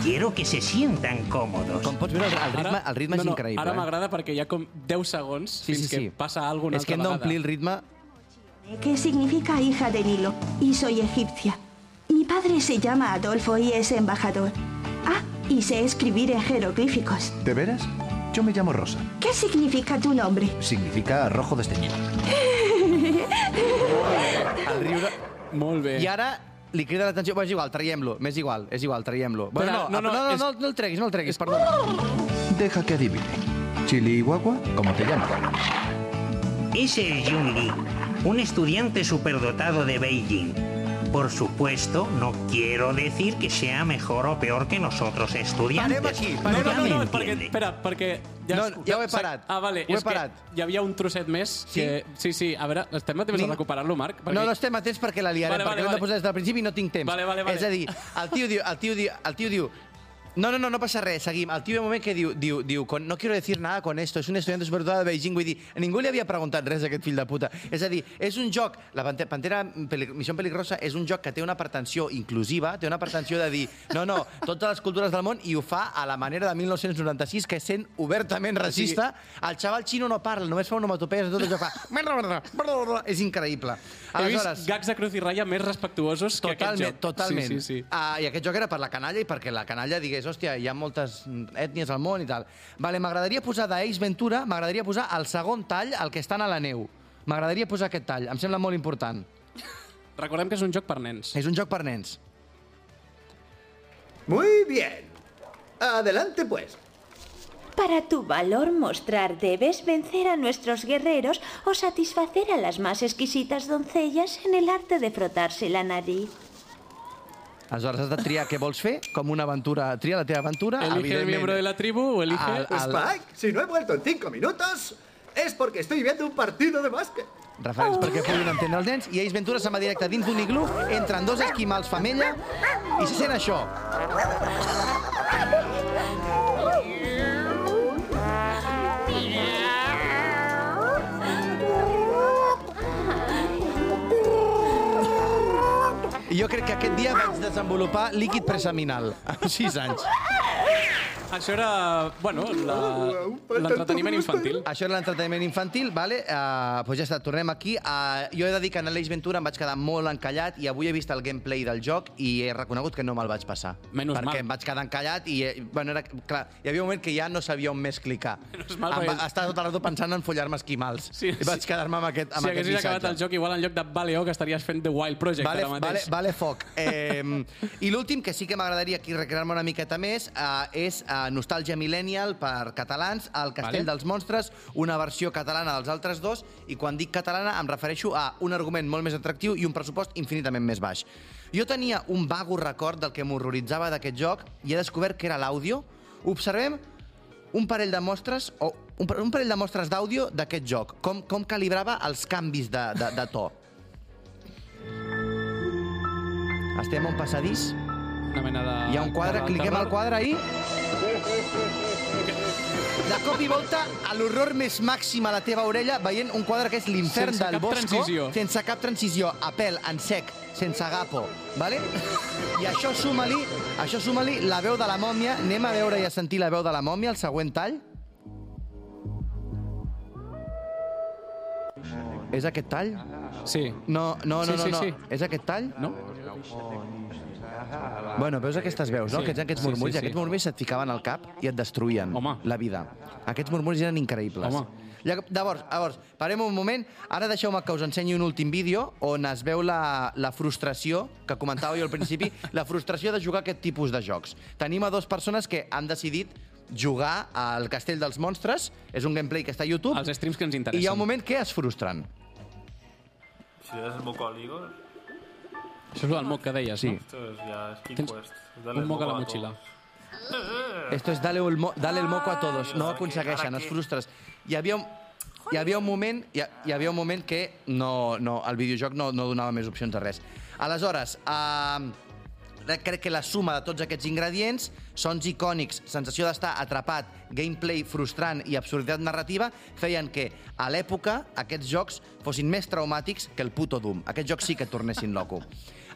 Quiero que se sientan cómodos. Com pots veure, el, el ritme, el ritme no, és no, increïble. Ara eh? m'agrada perquè hi ha com 10 segons Sí, fins sí, sí. que passa alguna És que altra hem d'omplir el ritme que significa hija de Nilo, y soy egipcia. Mi padre se llama Adolfo y es embajador. Ah, y sé escribir en jeroglíficos. ¿De veras? Yo me llamo Rosa. ¿Qué significa tu nombre? Significa rojo desteñido. el riure... Molt bé. I ara li crida l'atenció... Bé, és igual, traiem-lo, m'és igual, és igual, traiem-lo. Bueno, no, no, no, no, és- no, no el treguis, no el treguis, perdona. Deja que adivine. Chili Guagua, ¿cómo te llamas? Ese es Jun Lee, un estudiante superdotado de Beijing. Por supuesto, no quiero decir que sea mejor o peor que nosotros estudiantes. Parem aquí, No, parem no, no, no, és perquè, entiende. espera, perquè... No, ja ho he parat. Ah, vale, Ho he és parat. que hi havia un trosset més que... Sí, sí, a veure, estem a temps de Ning- recuperar-lo, Marc? No, no estem a temps perquè la liarem, Vale, vale, perquè l'hem de vale. posar des del principi i no tinc temps. Vale, vale, vale. És a dir, el tio diu, el tio diu, el tio diu, no, no, no, no passa res, seguim. El tio un moment que diu, diu, diu con, no quiero decir nada con esto, es un estudiante superdotado de Beijing. Vull dir, ningú li havia preguntat res a aquest fill de puta. És a dir, és un joc, la Pante- Pantera Peli- Missió Peligrosa és un joc que té una pretensió inclusiva, té una pretensió de dir, no, no, totes les cultures del món, i ho fa a la manera de 1996, que sent obertament racista. El xaval xino no parla, només fa onomatopees i tot això fa... És increïble. He vist gags de Cruz i Raya més respectuosos que aquest Totalment, joc. totalment. Sí, sí, sí. Uh, I aquest joc era per la canalla i perquè la canalla digués, hòstia, hi ha moltes ètnies al món i tal. Vale, m'agradaria posar d'Ace Ventura, m'agradaria posar el segon tall, el que estan a la neu. M'agradaria posar aquest tall, em sembla molt important. Recordem que és un joc per nens. És un joc per nens. Muy bien. Adelante, pues. Para tu valor mostrar debes vencer a nuestros guerreros o satisfacer a las más exquisitas doncellas en el arte de frotarse la nariz. Aleshores has de triar què vols fer, com una aventura. Tria la teva aventura. Elige el miembro de la tribu o elige... Al- al- Spike, si no he vuelto en cinco minutos, es porque estoy viendo un partido de básquet. Referents perquè puguin entendre els nens. I Ace Ventura se'n va directe dins d'un iglú, entren dos esquimals femella i se sent això. Jo crec que aquest dia vaig desenvolupar líquid preseminal, amb 6 anys. Això era, bueno, la- l'entreteniment infantil. Això era l'entreteniment infantil, vale? Uh, pues ja està, tornem aquí. Uh, jo he de dir que en l'Eix Ventura em vaig quedar molt encallat i avui he vist el gameplay del joc i he reconegut que no me'l vaig passar. Menys perquè mal. em vaig quedar encallat i, eh, bueno, era, clar, hi havia un moment que ja no sabia on més clicar. Menys mal, em va, perquè- estava tot el rato pensant en follar-me esquimals. Sí, I vaig sí. quedar-me amb aquest, amb si aquest haguessis missatge. acabat el joc, igual en lloc de Valeo, que estaries fent The Wild Project Vale, ara vale, mateix. vale foc. Eh, I l'últim, que sí que m'agradaria aquí recrear-me una miqueta més, eh, és eh, Nostàlgia Millennial per catalans, El Castell Vale. dels Monstres, una versió catalana dels altres dos, i quan dic catalana em refereixo a un argument molt més atractiu i un pressupost infinitament més baix. Jo tenia un vago record del que m'horroritzava d'aquest joc i he descobert que era l'àudio. Observem un parell de mostres, o un, un parell de mostres d'àudio d'aquest joc, com, com calibrava els canvis de, de, de to. Estem a un passadís, Una mena de... hi ha un quadre, cliquem al quadre ahí. De cop i volta, a l'horror més màxim a la teva orella, veient un quadre que és l'infern Sense del cap Bosco, transició. sense cap transició, a pèl, en sec, sense agapo, vale? I això suma-li, això suma-li la veu de la mòmia. Anem a veure i a sentir la veu de la mòmia, el següent tall. És aquest tall? Sí. No, no, no, Sí, no, sí, no. sí. És aquest tall? No? Bueno, veus aquestes veus, no? Sí, Aquests, aquests sí, murmulls, sí, sí. aquests murmulls se't ficaven al cap i et destruïen Home. la vida. Aquests murmulls eren increïbles. Home. Lla- Llavors, llavors, parem un moment. Ara deixeu-me que us ensenyi un últim vídeo on es veu la, la frustració, que comentava jo al principi, la frustració de jugar aquest tipus de jocs. Tenim a dues persones que han decidit jugar al Castell dels Monstres. És un gameplay que està a YouTube. Els streams que ens I interessen. hi ha un moment que es frustren. Si das el moco al Igor, Això és el moc que deies, Sí. no? Speed Tens un el moc a la motxilla. Esto es dale el, mo dale el moco a todos. No ho aconsegueixen, es frustres. Hi havia un, hi havia un moment, hi, hi havia un moment que no, no, el videojoc no, no donava més opcions de res. Aleshores, eh, crec que la suma de tots aquests ingredients, sons icònics, sensació d'estar atrapat, gameplay frustrant i absurditat narrativa, feien que a l'època aquests jocs fossin més traumàtics que el puto Doom. Aquests jocs sí que tornessin loco.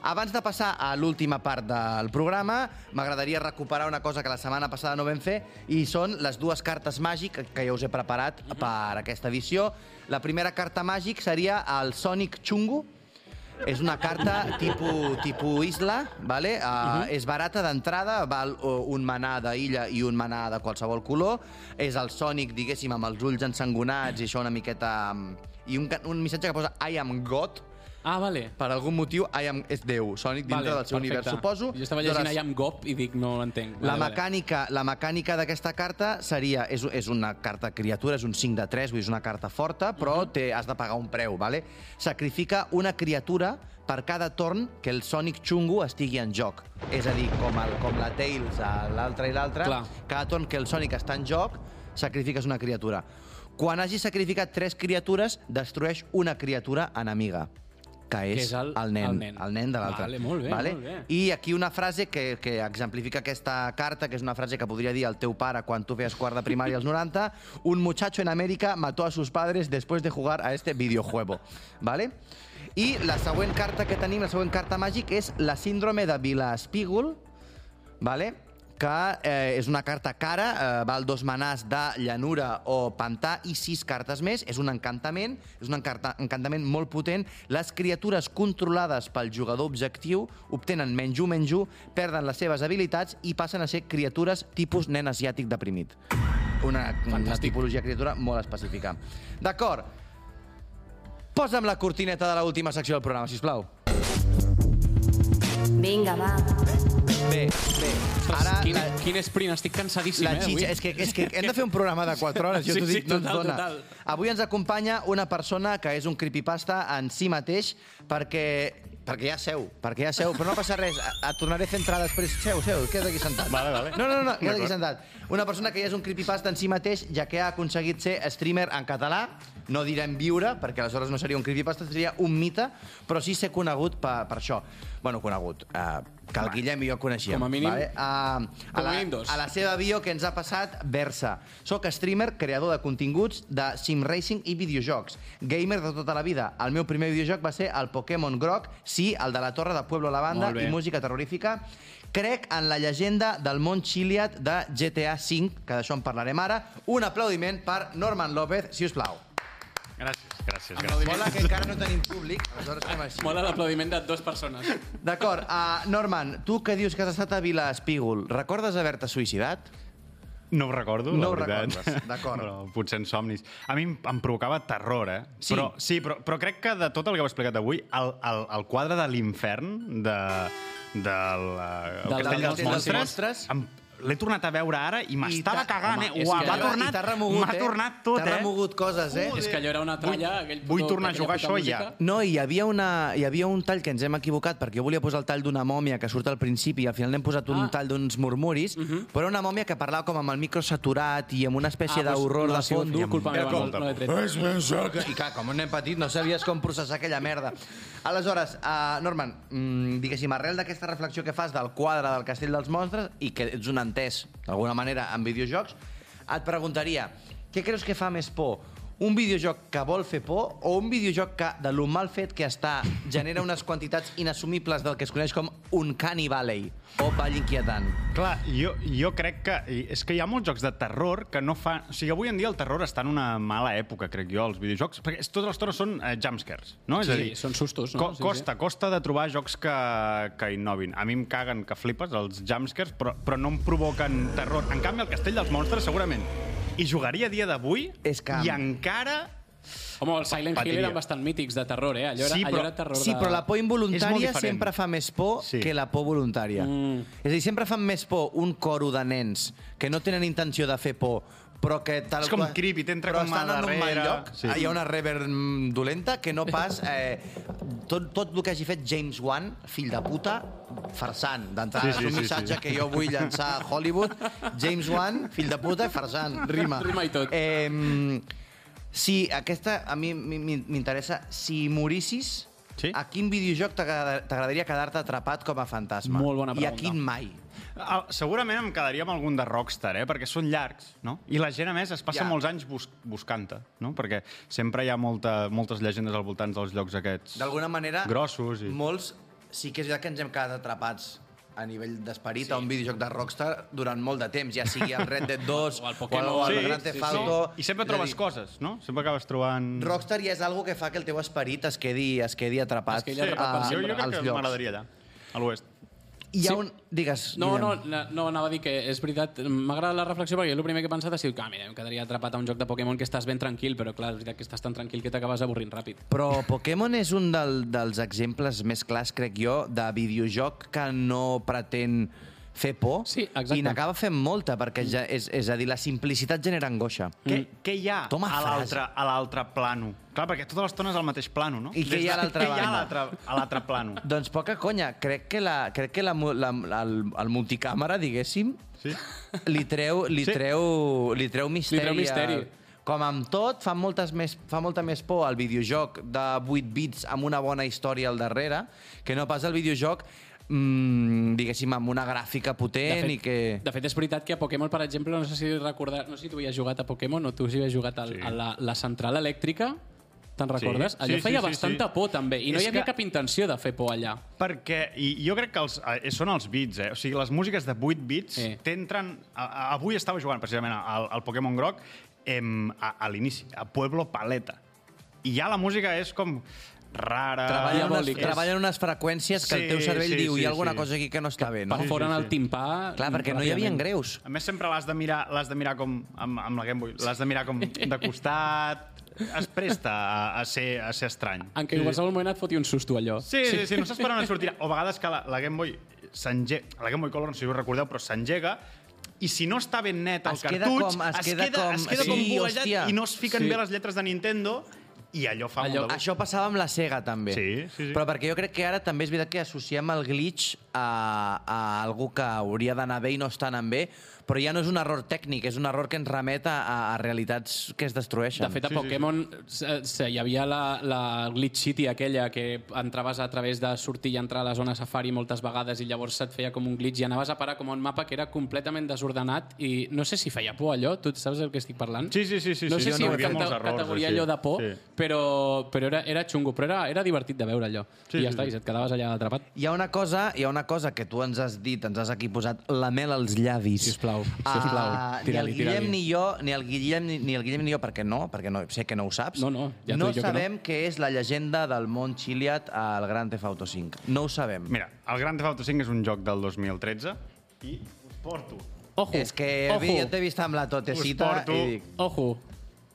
Abans de passar a l'última part del programa, m'agradaria recuperar una cosa que la setmana passada no vam fer, i són les dues cartes màgic que ja us he preparat per aquesta edició. La primera carta màgic seria el Sonic Chungu, és una carta tipus, tipus isla, vale? Uh, És barata d'entrada, val uh, un manà d'illa i un manà de qualsevol color. És el Sonic, diguéssim, amb els ulls ensangonats i això una miqueta... mm, i un, un missatge que posa I am God, Ah, vale. per algun motiu I am és Déu, Sonic dintre vale, del seu univers, suposo. Jo estava llegint Aleshores, I am Gop i dic, no l'entenc. la Vale, vale. mecànica, la mecànica d'aquesta carta seria... És, és una carta criatura, és un 5 de 3, vull dir, és una carta forta, però té, has de pagar un preu, ¿vale? Sacrifica una criatura per cada torn que el Sonic xungo estigui en joc. És a dir, com, el, com la Tails, l'altre i l'altre, cada torn que el Sonic està en joc, sacrifiques una criatura. Quan hagis sacrificat tres criatures, destrueix una criatura enemiga que és, Que és el- el, nen, el nen. el nen de l'altre. Vale, molt bé, vale? molt bé. I aquí una frase que, que exemplifica aquesta carta, que és una frase que podria dir el teu pare quan tu feies quart de primària als 90. Un muchacho en América mató a sus padres después de jugar a este videojuego. ¿Vale? I la següent carta que tenim, la següent carta màgic, és la síndrome de Vila-Espígol, ¿vale? Que eh, és una carta cara, eh, val dos manàs de llanura o pantà i sis cartes més. És un encantament, és un encarta, encantament molt potent. Les criatures controlades pel jugador objectiu obtenen menys 1, menys 1, perden les seves habilitats i passen a ser criatures tipus nen asiàtic deprimit. Una, una tipologia de criatura molt específica. D'acord. Posa'm la cortineta de l'última secció del programa, sisplau. Vinga, va. Bé, bé. Ostres, Ara, quin, la, quin sprint, estic cansadíssim, la eh, avui. és que, és que hem de fer un programa de 4 hores, jo Sí, t'ho sí, dic, no ens total, dona. total. Avui ens acompanya una persona que és un creepypasta en si mateix, perquè perquè ja seu, perquè ja seu, però no passa res, et tornaré a fer entrar després. Seu, seu, queda't aquí sentat. Vale, vale. No, no, no, queda't aquí sentat. Una persona que ja és un creepypasta en si mateix, ja que ha aconseguit ser streamer en català, no direm viure, perquè aleshores no seria un creepypasta, seria un mite, però sí ser conegut per, per això. Bueno, conegut, uh, que el Guillem i jo coneixíem. Com a mínim- Vale? Uh, com a mínim dos. a la seva bio que ens ha passat Versa. Soc streamer, creador de continguts de sim racing i videojocs. Gamer de tota la vida. El meu primer videojoc va ser el Pokémon Groc, sí, el de la Torre de Pueblo la Banda i música terrorífica. Crec en la llegenda del món Chiliad de GTA V, que d'això en parlarem ara. Un aplaudiment per Norman López, si us plau. Gràcies, gràcies, gràcies. Mola que encara no tenim públic, aleshores fem així. Mola l'aplaudiment de dues persones. D'acord, uh, Norman, tu que dius que has estat a Vila Espígol, recordes haver-te suïcidat? No ho recordo, No ho la veritat. recordes, d'acord. Però potser en somnis. A mi em, em provocava terror, eh? Sí. Però, sí, però, però crec que de tot el que heu explicat avui, el, el, el quadre de l'infern de, del, uh, Del- el castell del dels Castell dels monstres, Monstres. em, l'he tornat a veure ara i m'estava t'ha- cagant, home, eh? que m'ha tornat, t'ha remogut, m'ha eh? tornat tot, T'ha eh? remogut coses, eh? És que allò era una tralla... Vull- aquell vull tornar a jugar això música. ja. No, hi havia, una, hi havia un tall que ens hem equivocat perquè jo volia posar el tall d'una mòmia que surt al principi i al final n'hem posat un Ah. tall d'uns murmuris, però era una mòmia que parlava com amb el micro saturat i amb una espècie Ah, d'horror no de fondo. culpa Era meva, no- no l'he tret. És més que... I clar, com un nen petit no sabies com processar aquella merda. Aleshores, uh, Norman, mm, diguéssim, arrel d'aquesta reflexió que fas del quadre del Castell dels Monstres i que ets un entès, d'alguna manera, en videojocs, et preguntaria, què creus que fa més por? Un videojoc que vol fer por o un videojoc que, de lo mal fet que està, genera unes quantitats inassumibles del que es coneix com un Canny Valley o Vall Inquietant? Clar, jo, jo crec que... i És que hi ha molts jocs de terror que no fan... O sigui, avui en dia el terror està en una mala època, crec jo, els videojocs, perquè és- tota l'estona són eh, jumpscares, no? És Sí, a dir, són sustos, no? Co Sí, sí. costa, costa de trobar jocs que, que innovin. A mi em caguen que flipes, els jumpscares, però, però no em provoquen terror. En canvi, el Castell dels Monstres, segurament, hi jugaria a dia d'avui i encara... Home, el Silent Hill Patiria. eren bastant mítics de terror, eh? Allò era, Sí, allò però- era terror Sí, de... però la por involuntària sempre fa més por Sí. que la por voluntària. Mm. És a dir, sempre fan més por un coro de nens que no tenen intenció de fer por, però que tal És com qual- creepy, t'entra com a estan en un mal darrere. lloc, Sí. hi ha una reverb mm, dolenta que no pas eh, tot, tot el que hagi fet James Wan, fill de puta, farsant. D'entrada, Sí, sí, és un sí, missatge sí. que jo vull llançar a Hollywood. James Wan, fill de puta farsant. Rima. Rima i tot. Eh, si aquesta, a mi mi- mi- m'interessa, si morissis, Sí? a quin videojoc t'agrada- t'agradaria quedar-te atrapat com a fantasma? Molt bona I a pregunta. quin mai? Ah, Segurament em quedaria amb algun de Rockstar, eh? perquè són llargs, no? I la gent, a més, es passa Ja. molts anys bus buscant-te, no? Perquè sempre hi ha molta, moltes llegendes al voltant dels llocs aquests D'alguna manera, grossos. I... molts sí que és veritat que ens hem quedat atrapats a nivell d'esperit sí. a un videojoc de Rockstar durant molt de temps, ja sigui el Red Dead 2 O el o Pokémon. el, el Sí, Grand sí, Theft sí. Auto. I sempre trobes dir, coses, no? Sempre acabes trobant... Rockstar ja és algo que fa que el teu esperit es quedi, es quedi atrapat, Es quedi atrapat per a- jo, jo crec als que llocs. m'agradaria allà, a l'oest. Hi ha Sí. un... Digues, No, no, Guillem. no, no, anava a dir que és veritat, m'agrada la reflexió perquè jo el primer que he pensat ha sigut que, ah, mira, em quedaria atrapat a un joc de Pokémon que estàs ben tranquil, però clar, és veritat que estàs tan tranquil que t'acabes avorrint ràpid. Però Pokémon és un del, dels exemples més clars, crec jo, de videojoc que no pretén fer por Sí, exacte. i n'acaba fent molta, perquè ja, és, és a dir, la simplicitat genera angoixa. Què, què hi ha Toma a l'altre a l'altre plano? Clar, perquè tota l'estona és al mateix plano, no? I què hi ha a banda? l'altre- a l'altre plano? Doncs poca conya. Crec que, la, crec que la, la, la, el, el multicàmera, diguéssim, Sí? li treu, li Sí. treu, li treu misteri. treu misteri. al- Com amb tot, fa, moltes més, fa molta més por el videojoc de 8 bits amb una bona història al darrere que no pas el videojoc mm, diguéssim, amb una gràfica potent fet, i que... De fet, és veritat que a Pokémon, per exemple, no sé si recordar, no sé si tu havies jugat a Pokémon o tu sí havies jugat al, Sí. a la, la central elèctrica, te'n recordes? Sí, Allò sí, feia sí, bastanta sí. por, també, i no És hi havia que- cap intenció de fer por allà. Perquè, i jo crec que els, eh, són els bits, eh? O sigui, les músiques de 8 bits Sí. t'entren... a- a- Avui estava jugant precisament al, al Pokémon Groc em, a, a l'inici, a Pueblo Paleta. I ja la música és com rara... Treballen unes, diabòliques. treballen unes freqüències que el teu Sí, cervell sí, diu sí, hi ha alguna sí. cosa aquí que no està bé, no? Perforen sí, el sí. timpà... Clar, perquè no hi havia greus. A més, sempre l'has de mirar, l'has de mirar com amb, amb la Game Boy, l'has de mirar com de costat, es presta a, a, ser, a ser estrany. En què en qualsevol moment et foti un susto, allò. Sí, sí, sí, no saps per on et sortirà. O a vegades que la, la Game Boy s'engega, la Game Boy Color, no sé si us recordeu, però s'engega i si no està ben net el Es queda cartutx, com- es es, queda queda, com- es queda com sí, bolejat hòstia. i no es fiquen Sí. bé les lletres de Nintendo i allò fa Allò, molt de... això passava amb la Sega, també. Sí, sí, sí. Però perquè jo crec que ara també és veritat que associem el glitch a, a algú que hauria d'anar bé i no està anant bé, però ja no és un error tècnic, és un error que ens remet a, a realitats que es destrueixen. De fet, a Pokémon se, se, hi havia la, la Glitch City aquella que entraves a través de sortir i entrar a la zona safari moltes vegades i llavors se't feia com un glitch i anaves a parar com a un mapa que era completament desordenat i no sé si feia por allò, tu saps del que estic parlant? Sí, sí, sí, sí, no sí, sé sí, si no, hi havia molts errors, categoria així. allò de por, Sí. però, però era, era xungo, però era, era divertit de veure allò. Sí, I ja sí, està, sí. i et quedaves allà atrapat. Hi ha una cosa, hi ha una cosa que tu ens has dit, ens has aquí posat la mel als llavis. Sisplau, sisplau, ni el tira-li, Guillem tira-li. ni jo, ni el Guillem ni, ni el Guillem ni jo, perquè no, perquè no, sé que no ho saps. No, no, ja no jo que no. sabem què és la llegenda del món Chiliad al Grand Theft Auto 5. No ho sabem. Mira, el Grand Theft Auto 5 és un joc del 2013 i us porto, Ojo, És que ojo, jo t'he vist amb la totecita porto- i dic... ojo.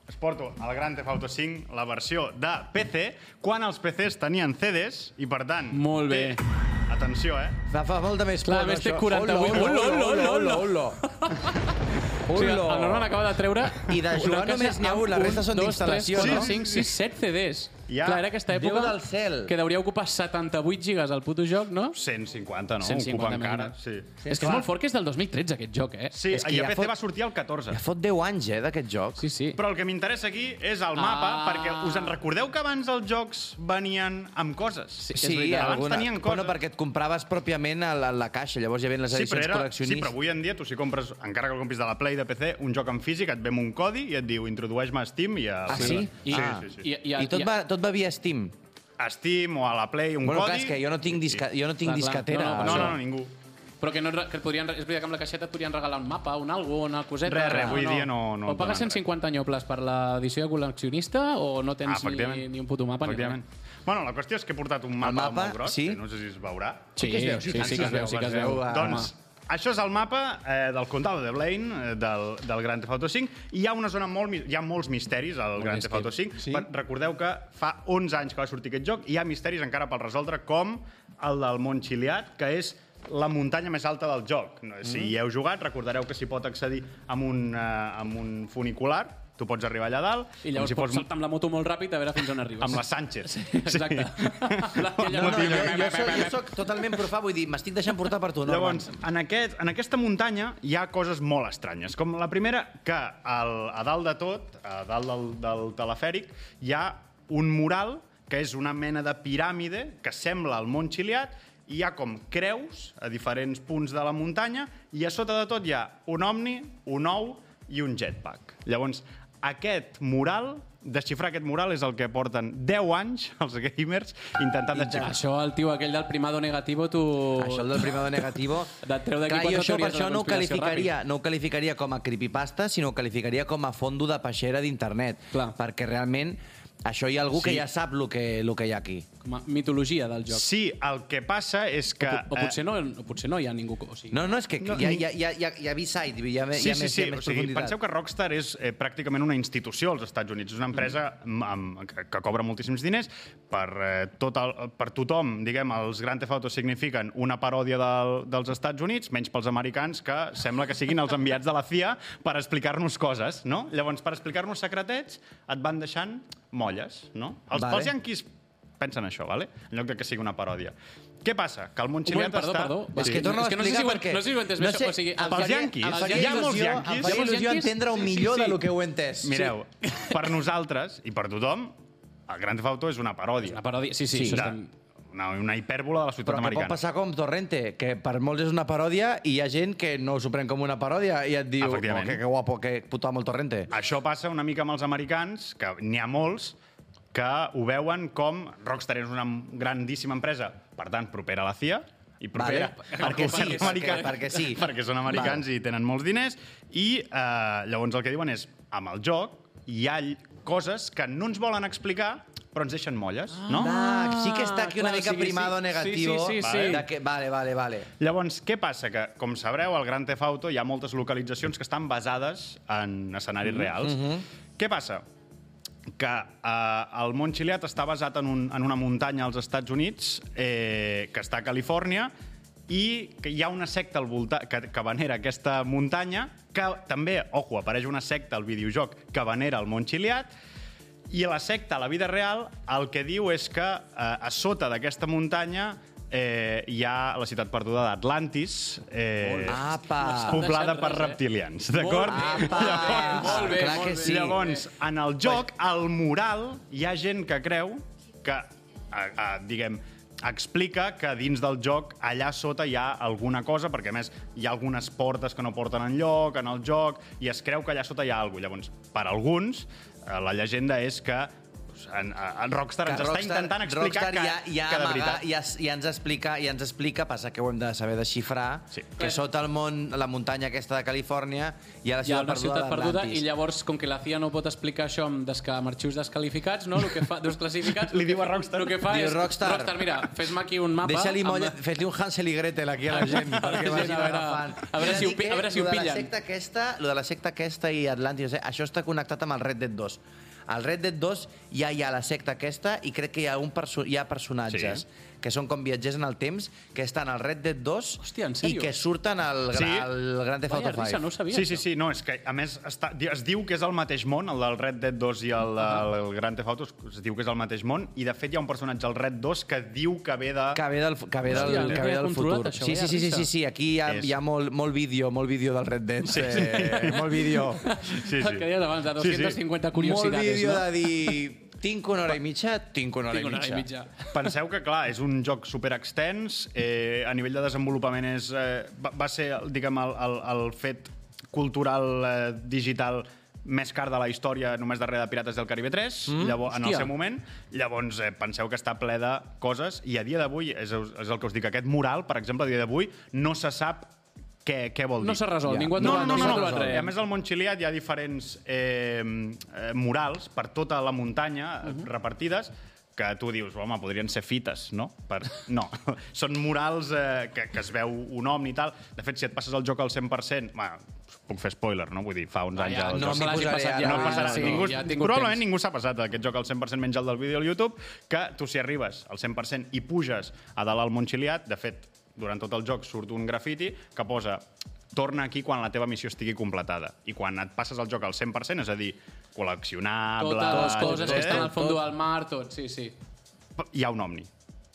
us porto el Grand Theft Auto 5, la versió de PC, quan els PCs tenien CDs i, per tant... Molt bé. té- Atenció, eh? Fa, fa molta més por, Clar, a no, més té això? 48. Hola, hola, Hola, hola, hola, hola, O sigui, hola. el Norman acaba de treure... I de jugar una només n'hi ha un, la resta són dos, d'instal·lació, no? quatre, cinc, sis, set CDs. Ja. Clar, era aquesta Déu època del cel. que hauria ocupar 78 gigas al puto joc, no? 150, no? 150 Ocupa encara, megabytes. sí. és que és molt fort que és del 2013, aquest joc, eh? Sí, És que i a ja PC fot- va sortir el 14. Ja fot 10 anys, eh, d'aquest joc. Sí, sí. Però el que m'interessa aquí és el mapa, Ah. perquè us en recordeu que abans els jocs venien amb coses? Sí, és Sí. Abans alguna... tenien coses. Bueno, perquè et compraves pròpiament a la, a la caixa, llavors hi havia les Sí edicions però, era, sí, col·leccionistes. però avui en dia tu si compres, encara que el compris de la Play de PC, un joc en físic, et ve un codi i et diu introdueix-me a Steam i a... Ah, sí? Sí, ah. sí, sí. I, i, I tot, va, tot va via Steam. A Steam o a la Play, un bueno, codi... clar, és que jo no tinc, disca, jo no tinc Clar, clar. discatera. No, No, això. no, no, ningú. Però que, no, que et podrien, és veritat que amb la caixeta et podrien regalar un mapa, un algo, una coseta. Res, res, avui dia no- no O pagues donen 150 nyoples per l'edició de col·leccionista o no Ah, tens ni, efectivament. ni un puto mapa Efectivament. Bueno, la qüestió és que he portat un mapa, mapa, molt gros, sí? que no sé si es veurà. Sí, que es veu, sí, sí, sí, sí, sí, que es veu, sí que es veu. ah, Doncs això és el mapa eh, del Condado de Blaine, eh, del, del Grand Theft Auto 5, i hi ha una zona molt... Hi ha molts misteris al Grand Theft Auto 5. Sí? Recordeu que fa 11 anys que va sortir aquest joc i hi ha misteris encara per resoldre, com el del Mont Chiliad, que és la muntanya més alta del joc. Si hi heu jugat, recordareu que s'hi pot accedir amb un, eh, amb un funicular, tu pots arribar allà dalt, I llavors si pots fos saltar amb la moto molt ràpid a veure fins on arribes. amb la Sánchez. Exacte. La, aquella No, no, moto- jo, jo, soc, jo soc totalment profà, vull dir, m'estic deixant portar per tu, Norman. Llavors, en, aquest, en aquesta muntanya hi ha coses molt estranyes. Com la primera, que al, a dalt de tot, a dalt del, del telefèric, hi ha un mural que és una mena de piràmide que sembla el Mont Chiliad i hi ha com creus a diferents punts de la muntanya i a sota de tot hi ha un omni, un ou i un jetpack. Llavors, aquest mural, desxifrar aquest mural és el que porten 10 anys els gamers intentant desxifrar. Això, el tio aquell del primado negativo, tu... Això el del primado negativo... Et treu d'aquí Clar, quatre jo això, per de això no ho, qualificaria, no ho qualificaria com a creepypasta, sinó ho qualificaria com a fondo de peixera d'internet. Perquè realment Això hi ha algú que Sí. ja sap el que, el que hi ha aquí. Com a mitologia del joc. Sí, el que passa és que... O, o, potser no, o potser no hi ha ningú... O sigui, No, no, és que No, hi ha, hi ha, hi ha, hi ha, hi ha B-side, hi ha, Sí, hi ha sí, més, sí. hi ha O més sigui, profunditat. penseu que Rockstar és eh, pràcticament una institució als Estats Units. És una empresa amb, amb, que, que cobra moltíssims diners per, eh, tot el, per tothom. Diguem, els Grand Theft Auto signifiquen una paròdia del, dels Estats Units, menys pels americans, que sembla que siguin els enviats de la CIA per explicar-nos coses, no? Llavors, per explicar-nos secretets, et van deixant molles, no? Els, Vale. Els yanquis pensen això, vale? en lloc de que sigui una paròdia. Què passa? Que el Montxiliat moment, perdó, està... perdó. Va, És que torno a és que no sé si explicar perquè... no sé si ho he entès bé, això, o sigui, pels faria- yanquis, em hi ha molts yanquis. Em faria il·lusió yanquis. entendre un Sí, sí, millor sí. de lo que ho he entès. Mireu, per nosaltres i per tothom, el Grand Theft Auto és una paròdia. Una paròdia, sí, sí, Sí. això De, estem... una, una hipèrbola de la ciutat Però que pot americana. passar com Torrente, que per molts és una paròdia i hi ha gent que no s'ho pren com una paròdia i et diu, oh, que, que guapo, que puto amo el Torrente. Això passa una mica amb els americans, que n'hi ha molts, que ho veuen com Rockstar és una grandíssima empresa, per tant, propera a la CIA, i propera Vale, perquè sí, americà, perquè- perquè sí. perquè són americans i tenen molts diners, i eh, llavors el que diuen és, amb el joc hi ha coses que no ens volen explicar, però ens deixen molles, no? Ah, sí que està aquí una clar, mica sí primado Sí, negativo. sí, sí, vale, sí. De que, vale, vale, vale. Llavors, què passa? Que, com sabreu, al Grand Theft Auto hi ha moltes localitzacions que estan basades en escenaris Mhm, reals. Què passa? Que eh, el Mont Chiliad està basat en, un, en una muntanya als Estats Units, eh, que està a Califòrnia, i que hi ha una secta al voltant que, que venera aquesta muntanya, que també, ojo, apareix una secta al videojoc que venera el Mont Chiliad, i la secta, a la vida real, el que diu és que eh, a sota d'aquesta muntanya eh, hi ha la ciutat perduda d'Atlantis, eh, Apa! poblada per res, eh? reptilians, d'acord? Apa! Molt bé, Clar molt que bé. sí. Llavors, en el joc, al mural, hi ha gent que creu que, a, a, diguem, explica que dins del joc allà sota hi ha alguna cosa, perquè a més hi ha algunes portes que no porten en lloc en el joc, i es creu que allà sota hi ha alguna cosa. Llavors, per alguns, eh, la llegenda és que en, en Rockstar ens està intentant explicar Rockstar que, ja, ja, que de amaga, veritat... ja, ja, ens explica, ja ens explica, passa que ho hem de saber desxifrar, Sí. que sota el món, la muntanya aquesta de Califòrnia, hi ha la Hi ha ciutat una perduda ciutat perduda i llavors, com que la CIA no pot explicar això amb, desca, amb arxius descalificats, no? El que fa, desclassificats... Li que diu a Rockstar. El que fa Diu és... Rockstar. Rockstar, mira, fes-me aquí un mapa... Deixa-li amb- molla, fes-li un Hansel i Gretel aquí a la gent, perquè Sí, vagi a veure- agafant. a veure si ho que a veure si ho lo de la pillen. secta aquesta, lo de la secta aquesta i Atlantis, eh, això està connectat amb el Red Dead 2. Al Red Dead 2 ja hi ha la secta aquesta i crec que hi ha, un perso hi ha personatges Sí. Que són com viatgers en el temps, que estan al Red Dead 2 Hòstia, i que surten al, Sí. al Grand Theft Auto Vaya risa, 5. no sabia. Sí, sí, això. sí, no, és que a més està, es diu que és el mateix món, el del Red Dead 2 i el, el, el Grand Theft Auto, es diu que és el mateix món, i de fet hi ha un personatge al Red 2 que diu que ve de... Que ve del, que ve del, Hòstia, que ve del futur. això, sí, sí, sí, sí, sí, sí, aquí hi ha, És- hi ha molt, molt vídeo, molt vídeo del Red Dead. Sí, sí. Eh, molt vídeo. Sí, El que deies abans, de Sí, sí. 250 molt curiosidades, vídeo no? de dir... Tinc una hora i mitja, tinc una hora, Tinc una hora i, i mitja. mitja. Penseu que, clar, és un joc super extens, eh, a nivell de desenvolupament és, eh, va, va ser, diguem, el, el, el fet cultural eh, digital més car de la història només darrere de Pirates del Caribe 3, mm, llavors, en el seu moment. Llavors, eh, penseu que està ple de coses, i a dia d'avui, és, és el que us dic, aquest mural, per exemple, a dia d'avui, no se sap què, què vol dir. No s'ha resolt, Ja. ningú ha No, trobat, no, no, no, trobat no. res. I a més al Mont Chiliad hi ha diferents eh, eh, murals per tota la muntanya uh -huh. repartides que tu dius, home, podrien ser fites, no? Per... No, són murals eh, que, que es veu un omni i tal. De fet, si et passes el joc al 100%, bueno, puc fer spoiler, no? Vull dir, fa uns Ah, anys... ja, no m'hi l'hagi passat ja. No Ah, passarà. sí, ningú, ja probablement temps. ningú s'ha passat aquest joc al 100% menys el del vídeo al YouTube, que tu si arribes al 100% i puges a dalt al Mont Chiliad, de fet, durant tot el joc surt un grafiti que posa torna aquí quan la teva missió estigui completada. I quan et passes el joc al 100%, és a dir, col·leccionables... Totes les coses que eh? estan al fons del mar, tot, sí, sí. Hi ha un omni.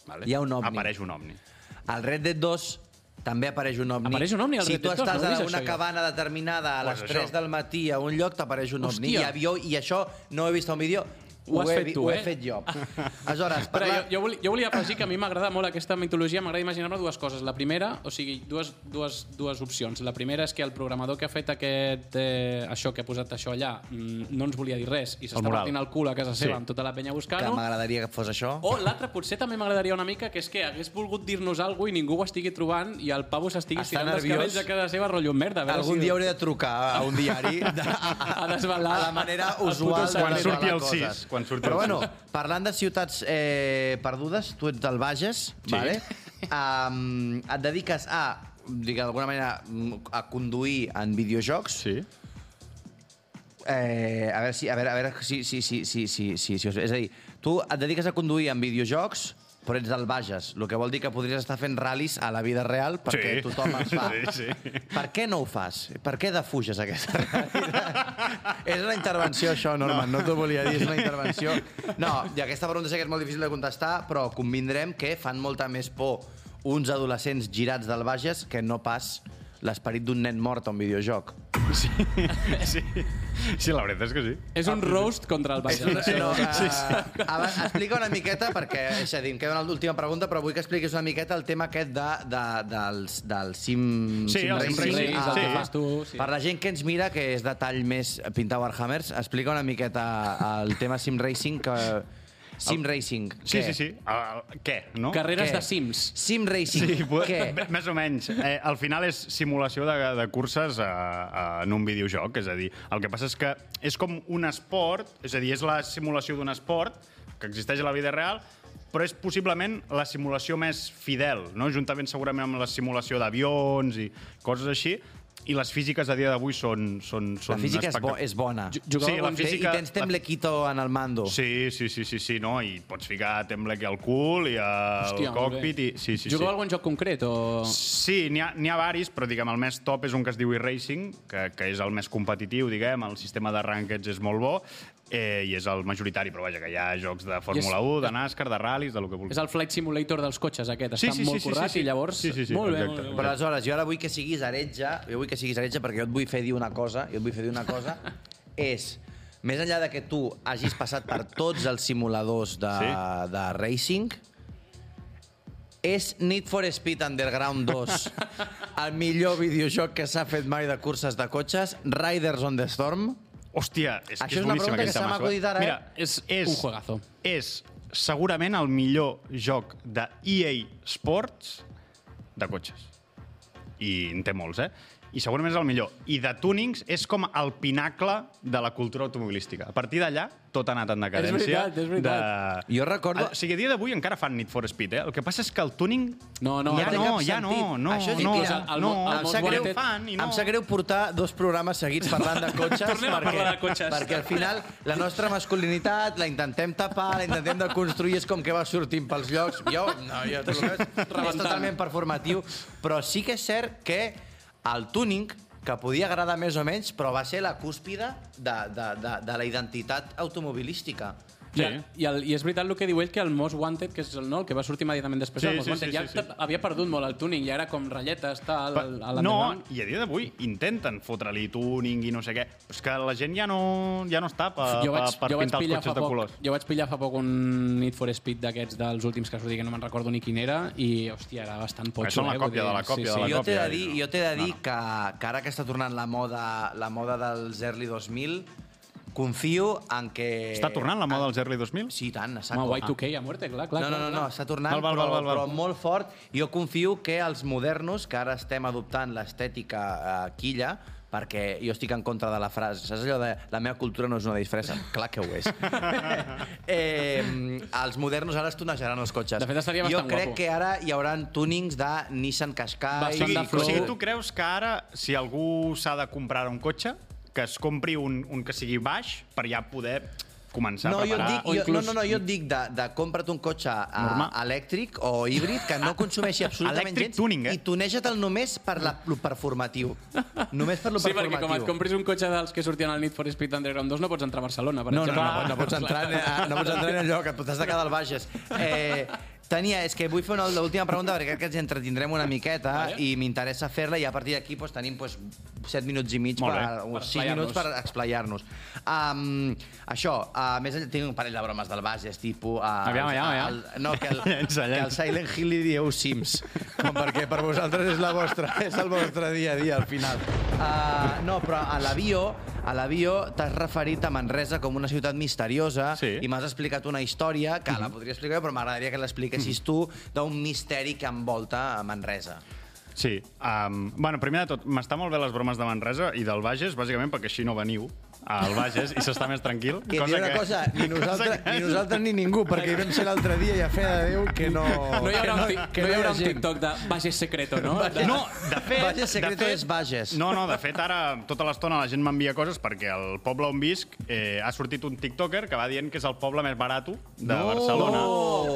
Vale? Hi ha un ovni. Apareix un omni. Al Red Dead 2 també apareix un ovni. Apareix un ovni al si Red tu Dead 2, estàs no a una això jo. cabana determinada a Pues les això. 3 del matí a un lloc t'apareix un ovni. Hòstia. I, avió, I això no ho he vist a un vídeo, Ho has he, fet tu, ho eh? he fet jo. Aleshores, Però jo, parla... jo, volia, jo volia afegir que a mi m'agrada molt aquesta mitologia, m'agrada imaginar-me dues coses. La primera, o sigui, dues, dues, dues opcions. La primera és que el programador que ha fet aquest, eh, això, que ha posat això allà, mm, no ens volia dir res i s'està partint el cul a casa seva Sí. amb tota la penya que buscant-ho. m'agradaria que fos això. O l'altre potser també m'agradaria una mica, que és que hagués volgut dir-nos alguna i ningú ho estigui trobant i el pavo s'estigui estirant dels nerviós. cabells a casa seva rotllo merda. A veure Algun si... dia hauré de trucar a un diari de, a desvelar a la manera usual Quan surti el coses. 6. Quan surti Però bueno, parlant de ciutats eh, perdudes, tu ets del Bages, Sí. vale? Um, et dediques a, digue d'alguna manera, mm, a conduir en videojocs. Sí. Eh, a veure si, a veure, a veure si, si, si, si, si, si, si, és a dir, tu et dediques a conduir en videojocs, però ets del Bages, el que vol dir que podries estar fent ral·lis a la vida real perquè Sí. tothom els fa. Sí, sí. Per què no ho fas? Per què defuges aquesta és una intervenció, això, Norman, no, no t'ho volia dir, és una intervenció. No, i aquesta pregunta sé que és molt difícil de contestar, però convindrem que fan molta més por uns adolescents girats del Bages que no pas l'esperit d'un nen mort a un videojoc. Sí, sí. sí, la veritat és que sí. És un roast contra el. És una, no, Sí, sí, sí. sí. Abans, explica una miqueta, perquè és a dir, em queda una última pregunta, però vull que expliquis una miqueta el tema aquest de, de, dels, del sim, Sí, el sim racing, Ah, el que va. fas tu, sí. Per la gent que ens mira, que és de tall més pintar Warhammers, explica una miqueta el tema sim racing que... Sim racing. Sí, què? sí, sí. Uh, què, no? Carreres Què? de Sims. Sim racing. Sí, què? més o menys. Eh, al final és simulació de, de curses a, a, en un videojoc. És a dir, el que passa és que és com un esport, és a dir, és la simulació d'un esport que existeix a la vida real, però és possiblement la simulació més fidel, no? juntament segurament amb la simulació d'avions i coses així, i les físiques a dia d'avui són, són, La són física és, bo, és bona. Jugava Sí, la física- I tens Temblequito en el mando. Sí, sí, sí, sí, sí, no? I pots ficar Tembleque al cul i al Hòstia, cockpit. I... Sí, sí, Jugueu sí. algun joc concret o...? Sí, n'hi ha, ha varis, però diguem, el més top és un que es diu e-racing, que, que és el més competitiu, diguem, el sistema de rankeds és molt bo, eh, i és el majoritari, però vaja, que hi ha jocs de Fórmula és- 1, de NASCAR, de ral·lis, de lo que vulguis. És el Flight Simulator dels cotxes, aquest. Sí, Està sí, sí, molt sí, currat sí, sí. i llavors... Sí, sí, sí, molt bé, exacte. molt bé. Però aleshores, jo ara vull que siguis heretge, jo vull que siguis heretge perquè jo et vull fer dir una cosa, jo et vull fer dir una cosa, és, més enllà de que tu hagis passat per tots els simuladors de, Sí. de racing, és Need for Speed Underground 2 el millor videojoc que s'ha fet mai de curses de cotxes, Riders on the Storm. Hòstia, és Això que és, és una pregunta que se m'ha acudit ara, eh? Mira, és, és, un juegazo. És segurament el millor joc de EA Sports de cotxes. I en té molts, eh? I segurament és el millor. I de tunings és com el pinacle de la cultura automobilística. A partir d'allà, tot ha anat en decadència. veritat, és veritat. De... Jo recordo- O sigui, a dia d'avui encara fan Need for Speed, eh? El que passa és que el tuning... No, no, ja no, ja no, sentit. no, Això és no, que el- el no, el sap greu, Wanted- fan i no. em sap greu portar dos programes seguits parlant de cotxes Tornem perquè, parlar de cotxes. perquè al final la nostra masculinitat la intentem tapar, la intentem de construir és com que va sortint pels llocs jo, no, jo tot el que és, és totalment performatiu però sí que és cert que el tuning que podia agradar més o menys, però va ser la cúspide de, de, de, de la identitat automobilística. Sí. I, el, I és veritat el que diu ell, que el Most Wanted, que és el, no, el que va sortir immediatament després Sí, del Most sí, Wanted, sí, ja sí, sí. havia perdut molt el tuning, ja era com ratlletes, tal, Pa- a no, l'underground. i a dia d'avui intenten fotre-li tuning i no sé què. Però és que la gent ja no, ja no està per, jo vaig, per, per jo vaig pintar els cotxes de poc, colors. jo vaig pillar fa poc un Need for Speed d'aquests dels últims que sortir, que no me'n recordo ni quin era, i, hòstia, era bastant potxo. són la eh? Vull còpia de la còpia sí, de la sí. jo t'he de còpia, dir, no. jo t'he de dir que, que ara que està tornant la moda, la moda dels early 2000, confio en que... Està tornant la moda dels early 2000? Sí, i tant, a Home, saco. Y2K a muerte, clar, clar. No, no, no, no, està tornant, Val, val, però, val, val, val. però molt fort. Jo confio que els modernos, que ara estem adoptant l'estètica eh, quilla, perquè jo estic en contra de la frase. Saps allò de la meva cultura no és una disfressa? Clar que ho és. eh, els modernos ara es tunejaran els cotxes. De fet, estaria jo bastant crec guapo. que ara hi haurà tunings de Nissan O Qashqai... sigui, de o flow. sigui, tu creus que ara, si algú s'ha de comprar un cotxe, que es compri un, un que sigui baix per ja poder començar No, a jo preparar... dic, jo, no, no, no, jo et dic de, de compra't un cotxe Normal. elèctric o híbrid que no consumeixi absolutament gens tuning, eh? i tuneja-te'l només per la, lo performatiu. Només per lo Sí, perquè performatiu. com et compris un cotxe dels que sortien al Need for Speed Underground 2 no pots entrar a Barcelona, per No, no, no, exemple. no, no, pots entrar, en, no pots entrar en lloc, et t'has de quedar al Bages. Eh, Tenia, és que vull fer una l'última pregunta perquè crec que ens entretindrem una miqueta Vale. i m'interessa fer-la i a partir d'aquí doncs, tenim doncs, 7 minuts i mig Molt per, bé. uns Per 6 minuts per explayar-nos. Um, això, uh, més tinc un parell de bromes del Bages, tipus... Uh, Aviam, aviam, aviam. El, no, que el, Llença, que el. Silent Hill li dieu Sims, com perquè per vosaltres és, la vostra, és el vostre dia a dia al final. Uh, no, però a l'avió a l'avió t'has referit a Manresa com una ciutat misteriosa Sí. i m'has explicat una història que la podria explicar però m'agradaria que l'expliquessis tu d'un misteri que envolta a Manresa. Sí. Um, bueno, primer de tot, m'està molt bé les bromes de Manresa i del Bages, bàsicament perquè així no veniu al Bages i s'està més tranquil. Que cosa una cosa, ni nosaltres, cosa que- ni nosaltres ni ningú, perquè hi vam ser l'altre dia i a fe de Déu que no... No hi haurà, que un, tic- que no hi haurà un. TikTok de Bages Secreto, no? De... No, de fet... Bages secreto de fet, és Bages. No, no, de fet, ara tota l'estona la gent m'envia coses perquè al poble on visc eh, ha sortit un tiktoker que va dient que és el poble més barat de No! Barcelona.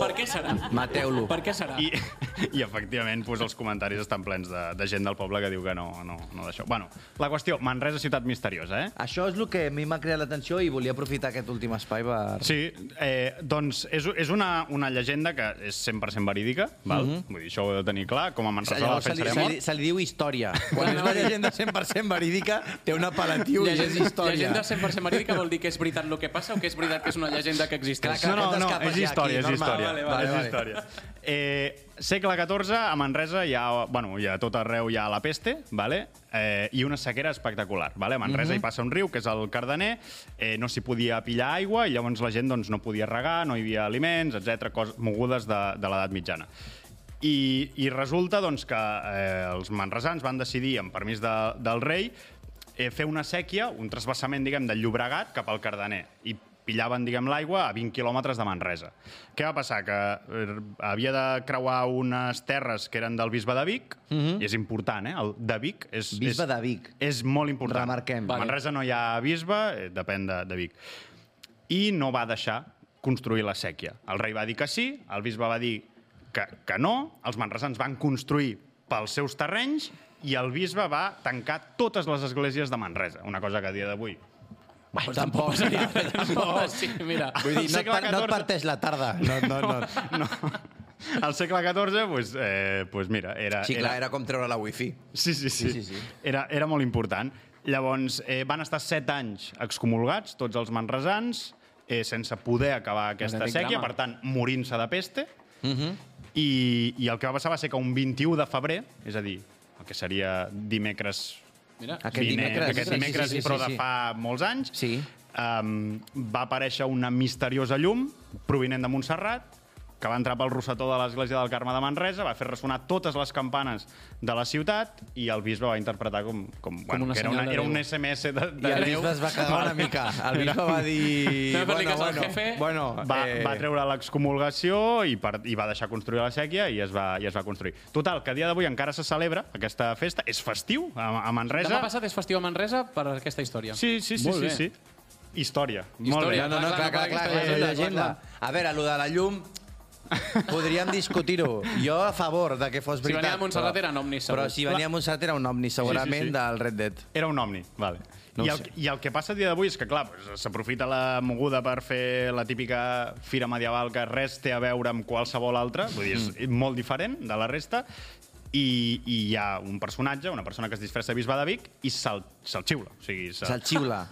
Per què serà? Mateu-lo. Per què serà? I, I efectivament, pues, els comentaris estan plens de, de gent del poble que diu que no, no, no d'això. Bueno, la qüestió, Manresa ciutat misteriosa, eh? Això és el que a mi m'ha cridat l'atenció i volia aprofitar aquest últim espai per... Sí, eh, doncs és, és una, una llegenda que és 100% verídica, val? Mhm. Vull dir, això ho he de tenir clar, com a Manresa la Llavors se li, se, li, se li diu història. Quan és una llegenda 100% verídica, té un apel·latiu i és Llegenda, història. llegenda 100% verídica vol dir que és veritat el que passa o que és veritat que és una llegenda que existeix? Clar, No, no, no, t'escapes és història, aquí, és normal. història. Vale, vale, és vale. història. Eh, segle XIV, a Manresa hi ha, bueno, hi ha tot arreu hi ha la peste, vale? eh, i una sequera espectacular. Vale? A Manresa Mhm. hi passa un riu, que és el Cardener, eh, no s'hi podia pillar aigua i llavors la gent doncs, no podia regar, no hi havia aliments, etc coses mogudes de, de l'edat mitjana. I, I resulta doncs, que eh, els manresans van decidir, amb permís de, del rei, eh, fer una sèquia, un trasbassament, diguem, del Llobregat cap al Cardener. I pillaven, diguem, l'aigua a 20 quilòmetres de Manresa. Què va passar? Que eh, havia de creuar unes terres que eren del bisbe de Vic, Mhm. i és important, eh? El de Vic és... Bisbe és, de Vic. És molt important. Remarquem. A Vale. Manresa no hi ha bisbe, eh, depèn de, de Vic. I no va deixar construir la sèquia. El rei va dir que sí, el bisbe va dir que, que no, els manresans van construir pels seus terrenys i el bisbe va tancar totes les esglésies de Manresa, una cosa que a dia d'avui Bueno, tampoc seria... Tampoc, sí, mira. Vull dir, no et, no et parteix la tarda. No, no, no. no. Al segle XIV, pues, eh, pues mira, era... Sí, clar, era com treure la wifi. Sí, sí, sí. Sí, sí, sí. Era, era molt important. Llavors, eh, van estar set anys excomulgats, tots els manresans, eh, sense poder acabar aquesta sèquia, per tant, morint-se de peste. Mhm. I, I el que va passar va ser que un 21 de febrer, és a dir, el que seria dimecres... Mira, Aquest vine- dimecres, Aquest sí, sí, dimecres, sí, sí, però sí, de sí. fa molts anys. Sí. Um, va aparèixer una misteriosa llum provinent de Montserrat que va entrar pel rosetó de l'església del Carme de Manresa, va fer ressonar totes les campanes de la ciutat i el bisbe va interpretar com, com, bueno, una que era, una, era un SMS de, I de el Déu. bisbe es va cagar una mica. El bisbe va dir... No, al bueno, jefe. bueno, Va, eh, va treure l'excomulgació i, per, i va deixar construir la sèquia i es va, i es va construir. Total, que a dia d'avui encara se celebra aquesta festa. És festiu a, a Manresa. Demà passat és festiu a Manresa per aquesta història. Sí, sí, sí, Molt sí, bé. sí. Història. Molt Història, bé. No, no, no, clar, clar, clar, clar, és Clar, llegenda. A veure, allò de la llum, podríem discutir-ho. Jo a favor de que fos Si veritat. venia de Montserrat però- eren ovnis, segur. Però si venia a Montserrat era un ovni, segurament, Sí, sí, sí. del Red Dead. Era un omni, vale. No I, el, sé. I el que passa a dia d'avui és que, clar, s'aprofita la moguda per fer la típica fira medieval que res té a veure amb qualsevol altra, vull dir, és molt diferent de la resta, i, i hi ha un personatge, una persona que es disfressa de bisbe de Vic, i se'l se xiula. O sigui, se... Se'l xiula.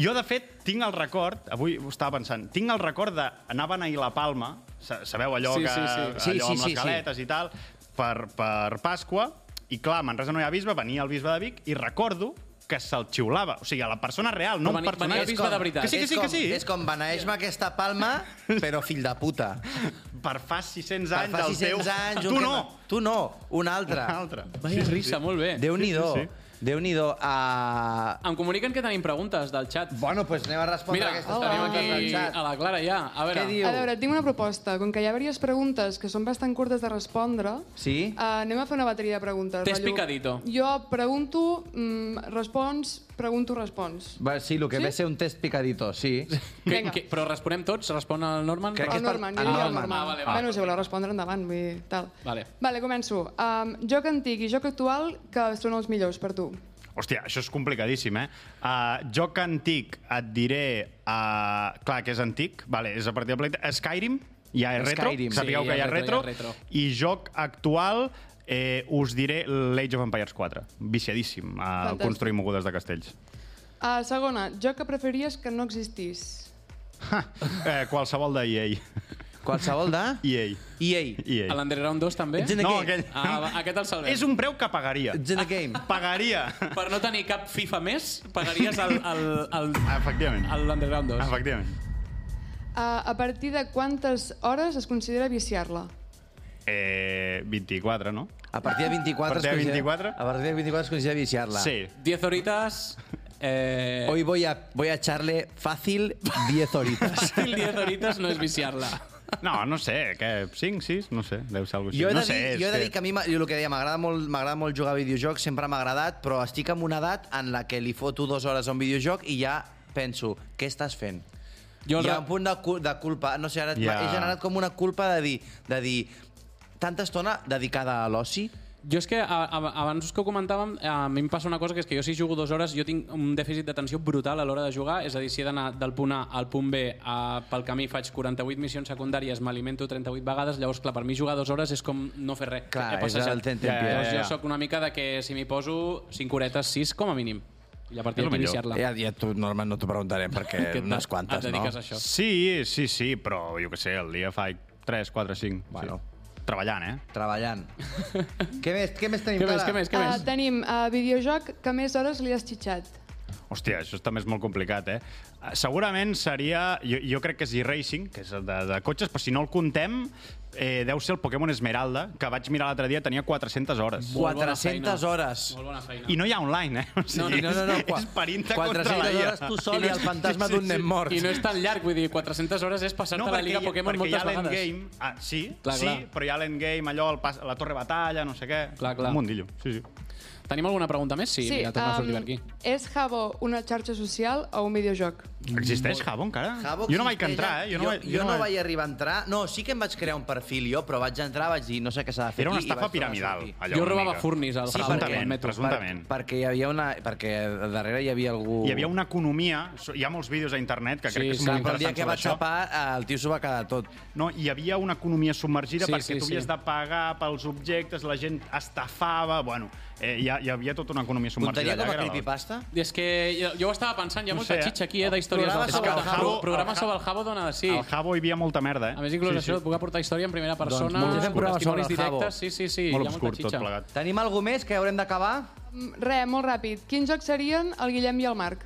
Jo, de fet, tinc el record, avui ho estava pensant, tinc el record d'anar a beneir la Palma, sabeu allò, Sí, que, sí, sí. allò Sí, sí, amb sí, les galetes i tal, per, per Pasqua, i clar, a Manresa no hi ha bisbe, venia el bisbe de Vic, i recordo que se'l xiulava. O sigui, a la persona real, no un personatge. venia el bisbe de veritat. Que sí, que sí, que sí. És com beneeix-me aquesta palma, però fill de puta. Per fa 600 Per anys fa del 600 teu... anys... Tu no! Tu no, un altre. Un altre. Vaya risa, molt bé. Déu-n'hi-do. Sí, sí, sí. Déu-n'hi-do. Uh... Em comuniquen que tenim preguntes del xat. Bueno, doncs pues anem a respondre Mira, aquestes tenim preguntes del aquí xat. a la Clara ja. A veure, Què diu? A veure, tinc una proposta. Com que hi ha diverses preguntes que són bastant curtes de respondre, Sí? uh, anem a fer una bateria de preguntes. Rotllo, picadito. Jo pregunto, mm, respons, pregunto, respons. Va, sí, el que Sí? ve ser un test picadito, sí. que, que, però responem tots? Respon el Norman? Crec que El per- Norman, el jo diria el Norman. Ah, vale, vale. Bueno, si voleu respondre, endavant. Vull dir, tal. Vale. Vale, començo. Um, joc antic i joc actual, que són els millors per tu? Hòstia, això és complicadíssim, eh? Uh, joc antic, et diré... Uh, clar, que és antic, vale, és a partir del Play... Skyrim, ja és retro, Skyrim. sapigueu Sí, que hi hi ha ha retro, retro, hi ha retro. i joc actual, eh, us diré l'Age of Empires 4, viciadíssim a Fantàstic. construir mogudes de castells. Uh, segona, joc que preferies que no existís? Eh, qualsevol de EA. Qualsevol de... EA. EA. EA. A l'Underground 2 també? It's in the No, game. aquell... Ah, va, aquest el salvem. És un preu que pagaria. It's in the game. Pagaria. Per no tenir cap FIFA més, pagaries el, el, el, Efectivament. el l'Underground 2. Efectivament. Uh, a partir de quantes hores es considera viciar-la? Eh, 24, no? A partir de 24... A partir de es considera- 24? A partir de 24 es considera viciar-la. Sí. 10 horitas... Eh, Hoy voy a, voy a echarle fácil 10 horitas. Fàcil 10 horites no és viciar-la. No, no sé, què? 5, 6? No sé, deu ser alguna cosa així. Jo he, de no dir, sé, jo he de dir que a mi, jo el que deia, m'agrada molt, m'agrada molt jugar a videojocs, sempre m'ha agradat, però estic en una edat en la que li foto dues hores a un videojoc i ja penso, què estàs fent? Jo Hi ha un punt de, de culpa, no sé, ara Ja. he generat com una culpa de dir, de dir tanta estona dedicada a l'oci, Jo és que a, a, abans que ho comentàvem, a mi em passa una cosa que és que jo si jugo dues hores jo tinc un dèficit d'atenció brutal a l'hora de jugar, és a dir, si he d'anar del punt A al punt B, a, pel camí faig 48 missions secundàries, m'alimento 38 vegades, llavors, clar, per mi jugar dues hores és com no fer res. Clar, He és el tentempié. Ja, ja, ja. Jo sóc una mica de que si m'hi poso 5 horetes, 6 com a mínim. I a partir És el d'aquí millor. iniciar-la. ja, ja tu, Norman, no t'ho preguntaré perquè Que unes quantes, et dediques no? a això. Sí, sí, sí, però jo què sé, el dia faig 3, 4, 5. Bueno. Sí. Treballant, eh? Treballant. què, més, què més tenim, Què més, què més, què Uh, més? tenim uh, videojoc que més hores li has xitxat. Hòstia, això també és molt complicat, eh? Eh, Segurament seria... Jo, jo crec que és e-racing, que és el de, de cotxes, però si no el contem, eh, deu ser el Pokémon Esmeralda, que vaig mirar l'altre dia, tenia 400 hores. Molt bona 400 feina. hores. Molt bona feina. I no hi ha online, eh? O sigui, No, no, no, és, qua- és parint-te 400 contra la IA. hores tu sol i el fantasma d'un nen mort. I no és tan llarg, vull dir, 400 hores és passar-te No, la Liga Pokémon perquè hi moltes ha vegades. l'endgame. Ah, sí, Clar, sí, clar. però hi ha l'endgame, allò, el pas, la torre batalla, no sé què. Clar, clar. Un mundillo, sí, sí. Tenim alguna pregunta més? Sí, mira, torna a sortir per aquí. és Jabo una xarxa social o un videojoc? Existeix Jabo encara? Jabo jo no vaig entrar, eh? Jo no, vaig, jo, no vaig arribar a entrar. No, sí que em vaig crear un perfil jo, però vaig entrar, vaig dir, no sé què s'ha de fer Era una estafa piramidal, allò Jo robava furnis al Sí, Jabo, metro. presumptament. Per, perquè hi havia una... Perquè darrere hi havia algú... Hi havia una economia, hi ha molts vídeos a internet que crec que és clar, molt però el dia que va sobre això. xapar, eh, el tio s'ho va quedar tot. No, hi havia una economia submergida Sí, perquè sí, tu sí. havies de pagar pels objectes, la gent estafava... Bueno, eh, hi, ha, hi havia tota una economia submergida Comptaria com a creepypasta? I és que jo, jo ho estava pensant, hi ha No molta sé, eh? xitxa aquí, eh, d'històries del sobre Jabo. el Pro- Jabo, programa el sobre el Jabo dona de sí. Al Jabo hi havia molta merda, eh? A més, inclús això, et puc aportar història en primera persona, Doncs molt testimonis sobre el directes, sí, sí, sí, Molt hi ha obscur, molta tot xitxa. plegat. Tenim alguna més que haurem d'acabar? Mm, Re, molt ràpid. Quins jocs serien el Guillem i el Marc?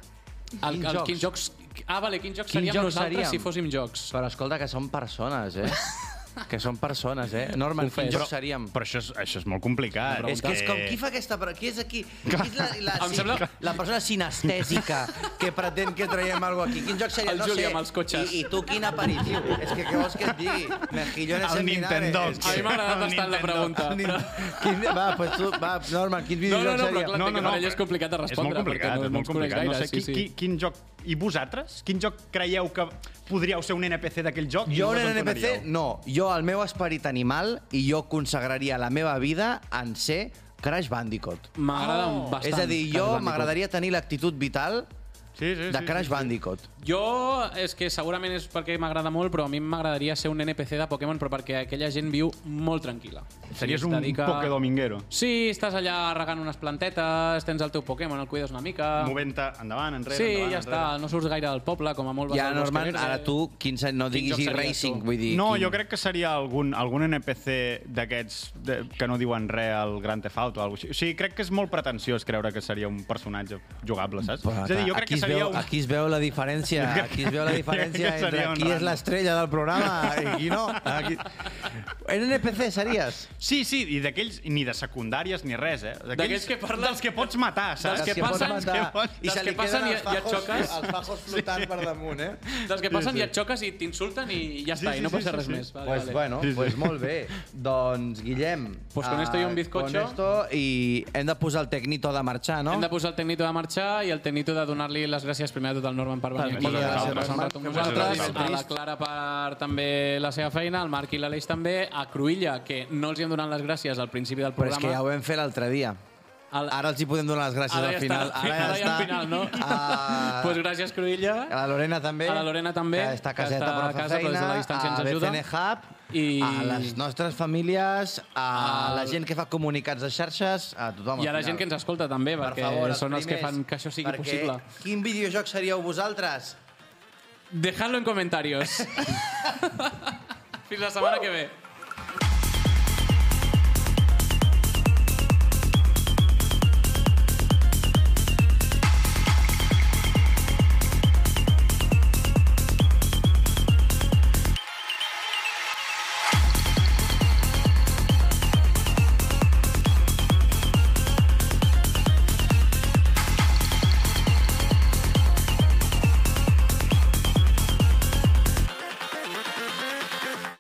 El, Quins el, jocs? quins jocs? Ah, vale, quins jocs Quins seríem jocs nosaltres seríem? si fóssim jocs? Però escolta, que són persones, eh? que són persones, eh? Norman, quins jocs seríem? Però això és, això és molt complicat. És que és com, qui fa aquesta... pre- Qui és aquí? Qui és la, la, Em sembla- la persona sinestèsica que pretén que traiem alguna aquí? Quin joc seria? El no Juli sé. amb els cotxes. I, I tu quin aperitiu? és que què vols que et digui? Mejillones El en. Nintendo. És que- A mi m'ha agradat bastant la pregunta. Però... Quin, va, pues tu, va, Norman, quin No, videojoc no, no, però seria? clar, No, no, no, no, no. és complicat de És molt respondre. complicat, perquè és molt complicat. No sé, qui, qui, quin joc... I vosaltres? Quin joc creieu que podríeu ser un NPC d'aquell joc? Jo, un NPC, no. Jo, el meu esperit animal, i jo consagraria la meva vida en ser Crash Bandicoot. M'agrada Oh. bastant. És a dir, jo m'agradaria tenir l'actitud vital Sí, sí, de sí, Crash sí, sí. Bandicoot. Jo, és que segurament és perquè m'agrada molt, però a mi m'agradaria ser un NPC de Pokémon, però perquè aquella gent viu molt tranquil·la. Series es un dedica- pokedominguero. Sí, estàs allà regant unes plantetes, tens el teu Pokémon, el cuides una mica... Movent-te endavant, enrere, Sí, endavant, ja enrere. està, no surts gaire del poble, com a molt Ja, al Bosque Norman, Verde. ara tu, quin, no Quin diguis series e-racing, tu? vull dir... No, quin... jo crec que seria algun, algun NPC d'aquests de- que no diuen res al Grand Theft Auto o alguna cosa així. O sigui, crec que és molt pretensiós creure que seria un personatge jugable, saps? Però, és a dir, jo crec aquí que seria veu, un... Aquí es veu la diferència, aquí es veu la diferència que entre qui és l'estrella del programa i qui no. Aquí... NPC series? Sí, sí, i d'aquells ni de secundàries ni res, eh? D'aquells que parlen- Dels que pots matar, saps? Dels que pots passen- matar. que pots- I se que li passen queden i- els i et fajos, xoques. els fajos flotant per damunt, eh? Dels que passen Sí, i sí. et xoques i t'insulten i ja està, Sí, i no sí, passa sí, res sí. més. Vale, Pues vale. bueno, Sí, sí. pues molt bé. Doncs, Guillem... Pues con esto y un ah, bizcocho. Con esto i hem de posar el tecnito de marxar, no? Hem de posar el tecnito de marxar i el tecnito de donar-li les gràcies primer de tot al Norman per venir aquí a Que gràcies. a la Clara per també la seva feina, al Marc i l'Aleix també, a Cruïlla, que no els hi hem donat les gràcies al principi del Però és programa. que ja ho vam fer l'altre dia. El- Ara els hi podem donar les gràcies Ara al ja final. està, ara ja al final, no? A... pues gràcies, Cruïlla. a la Lorena també. A la Lorena també, Que està a que caseta està però a casa, però des de feina. la distància ens a ajuda. BCN Hub. I- A les nostres famílies, a Al- la gent que fa comunicats de xarxes, a tothom. I a la final. gent que ens escolta també, Per perquè favor, són els que fan que això sigui perquè possible. Quin videojoc seríeu vosaltres? Dejadlo en comentarios. Fins la setmana que ve.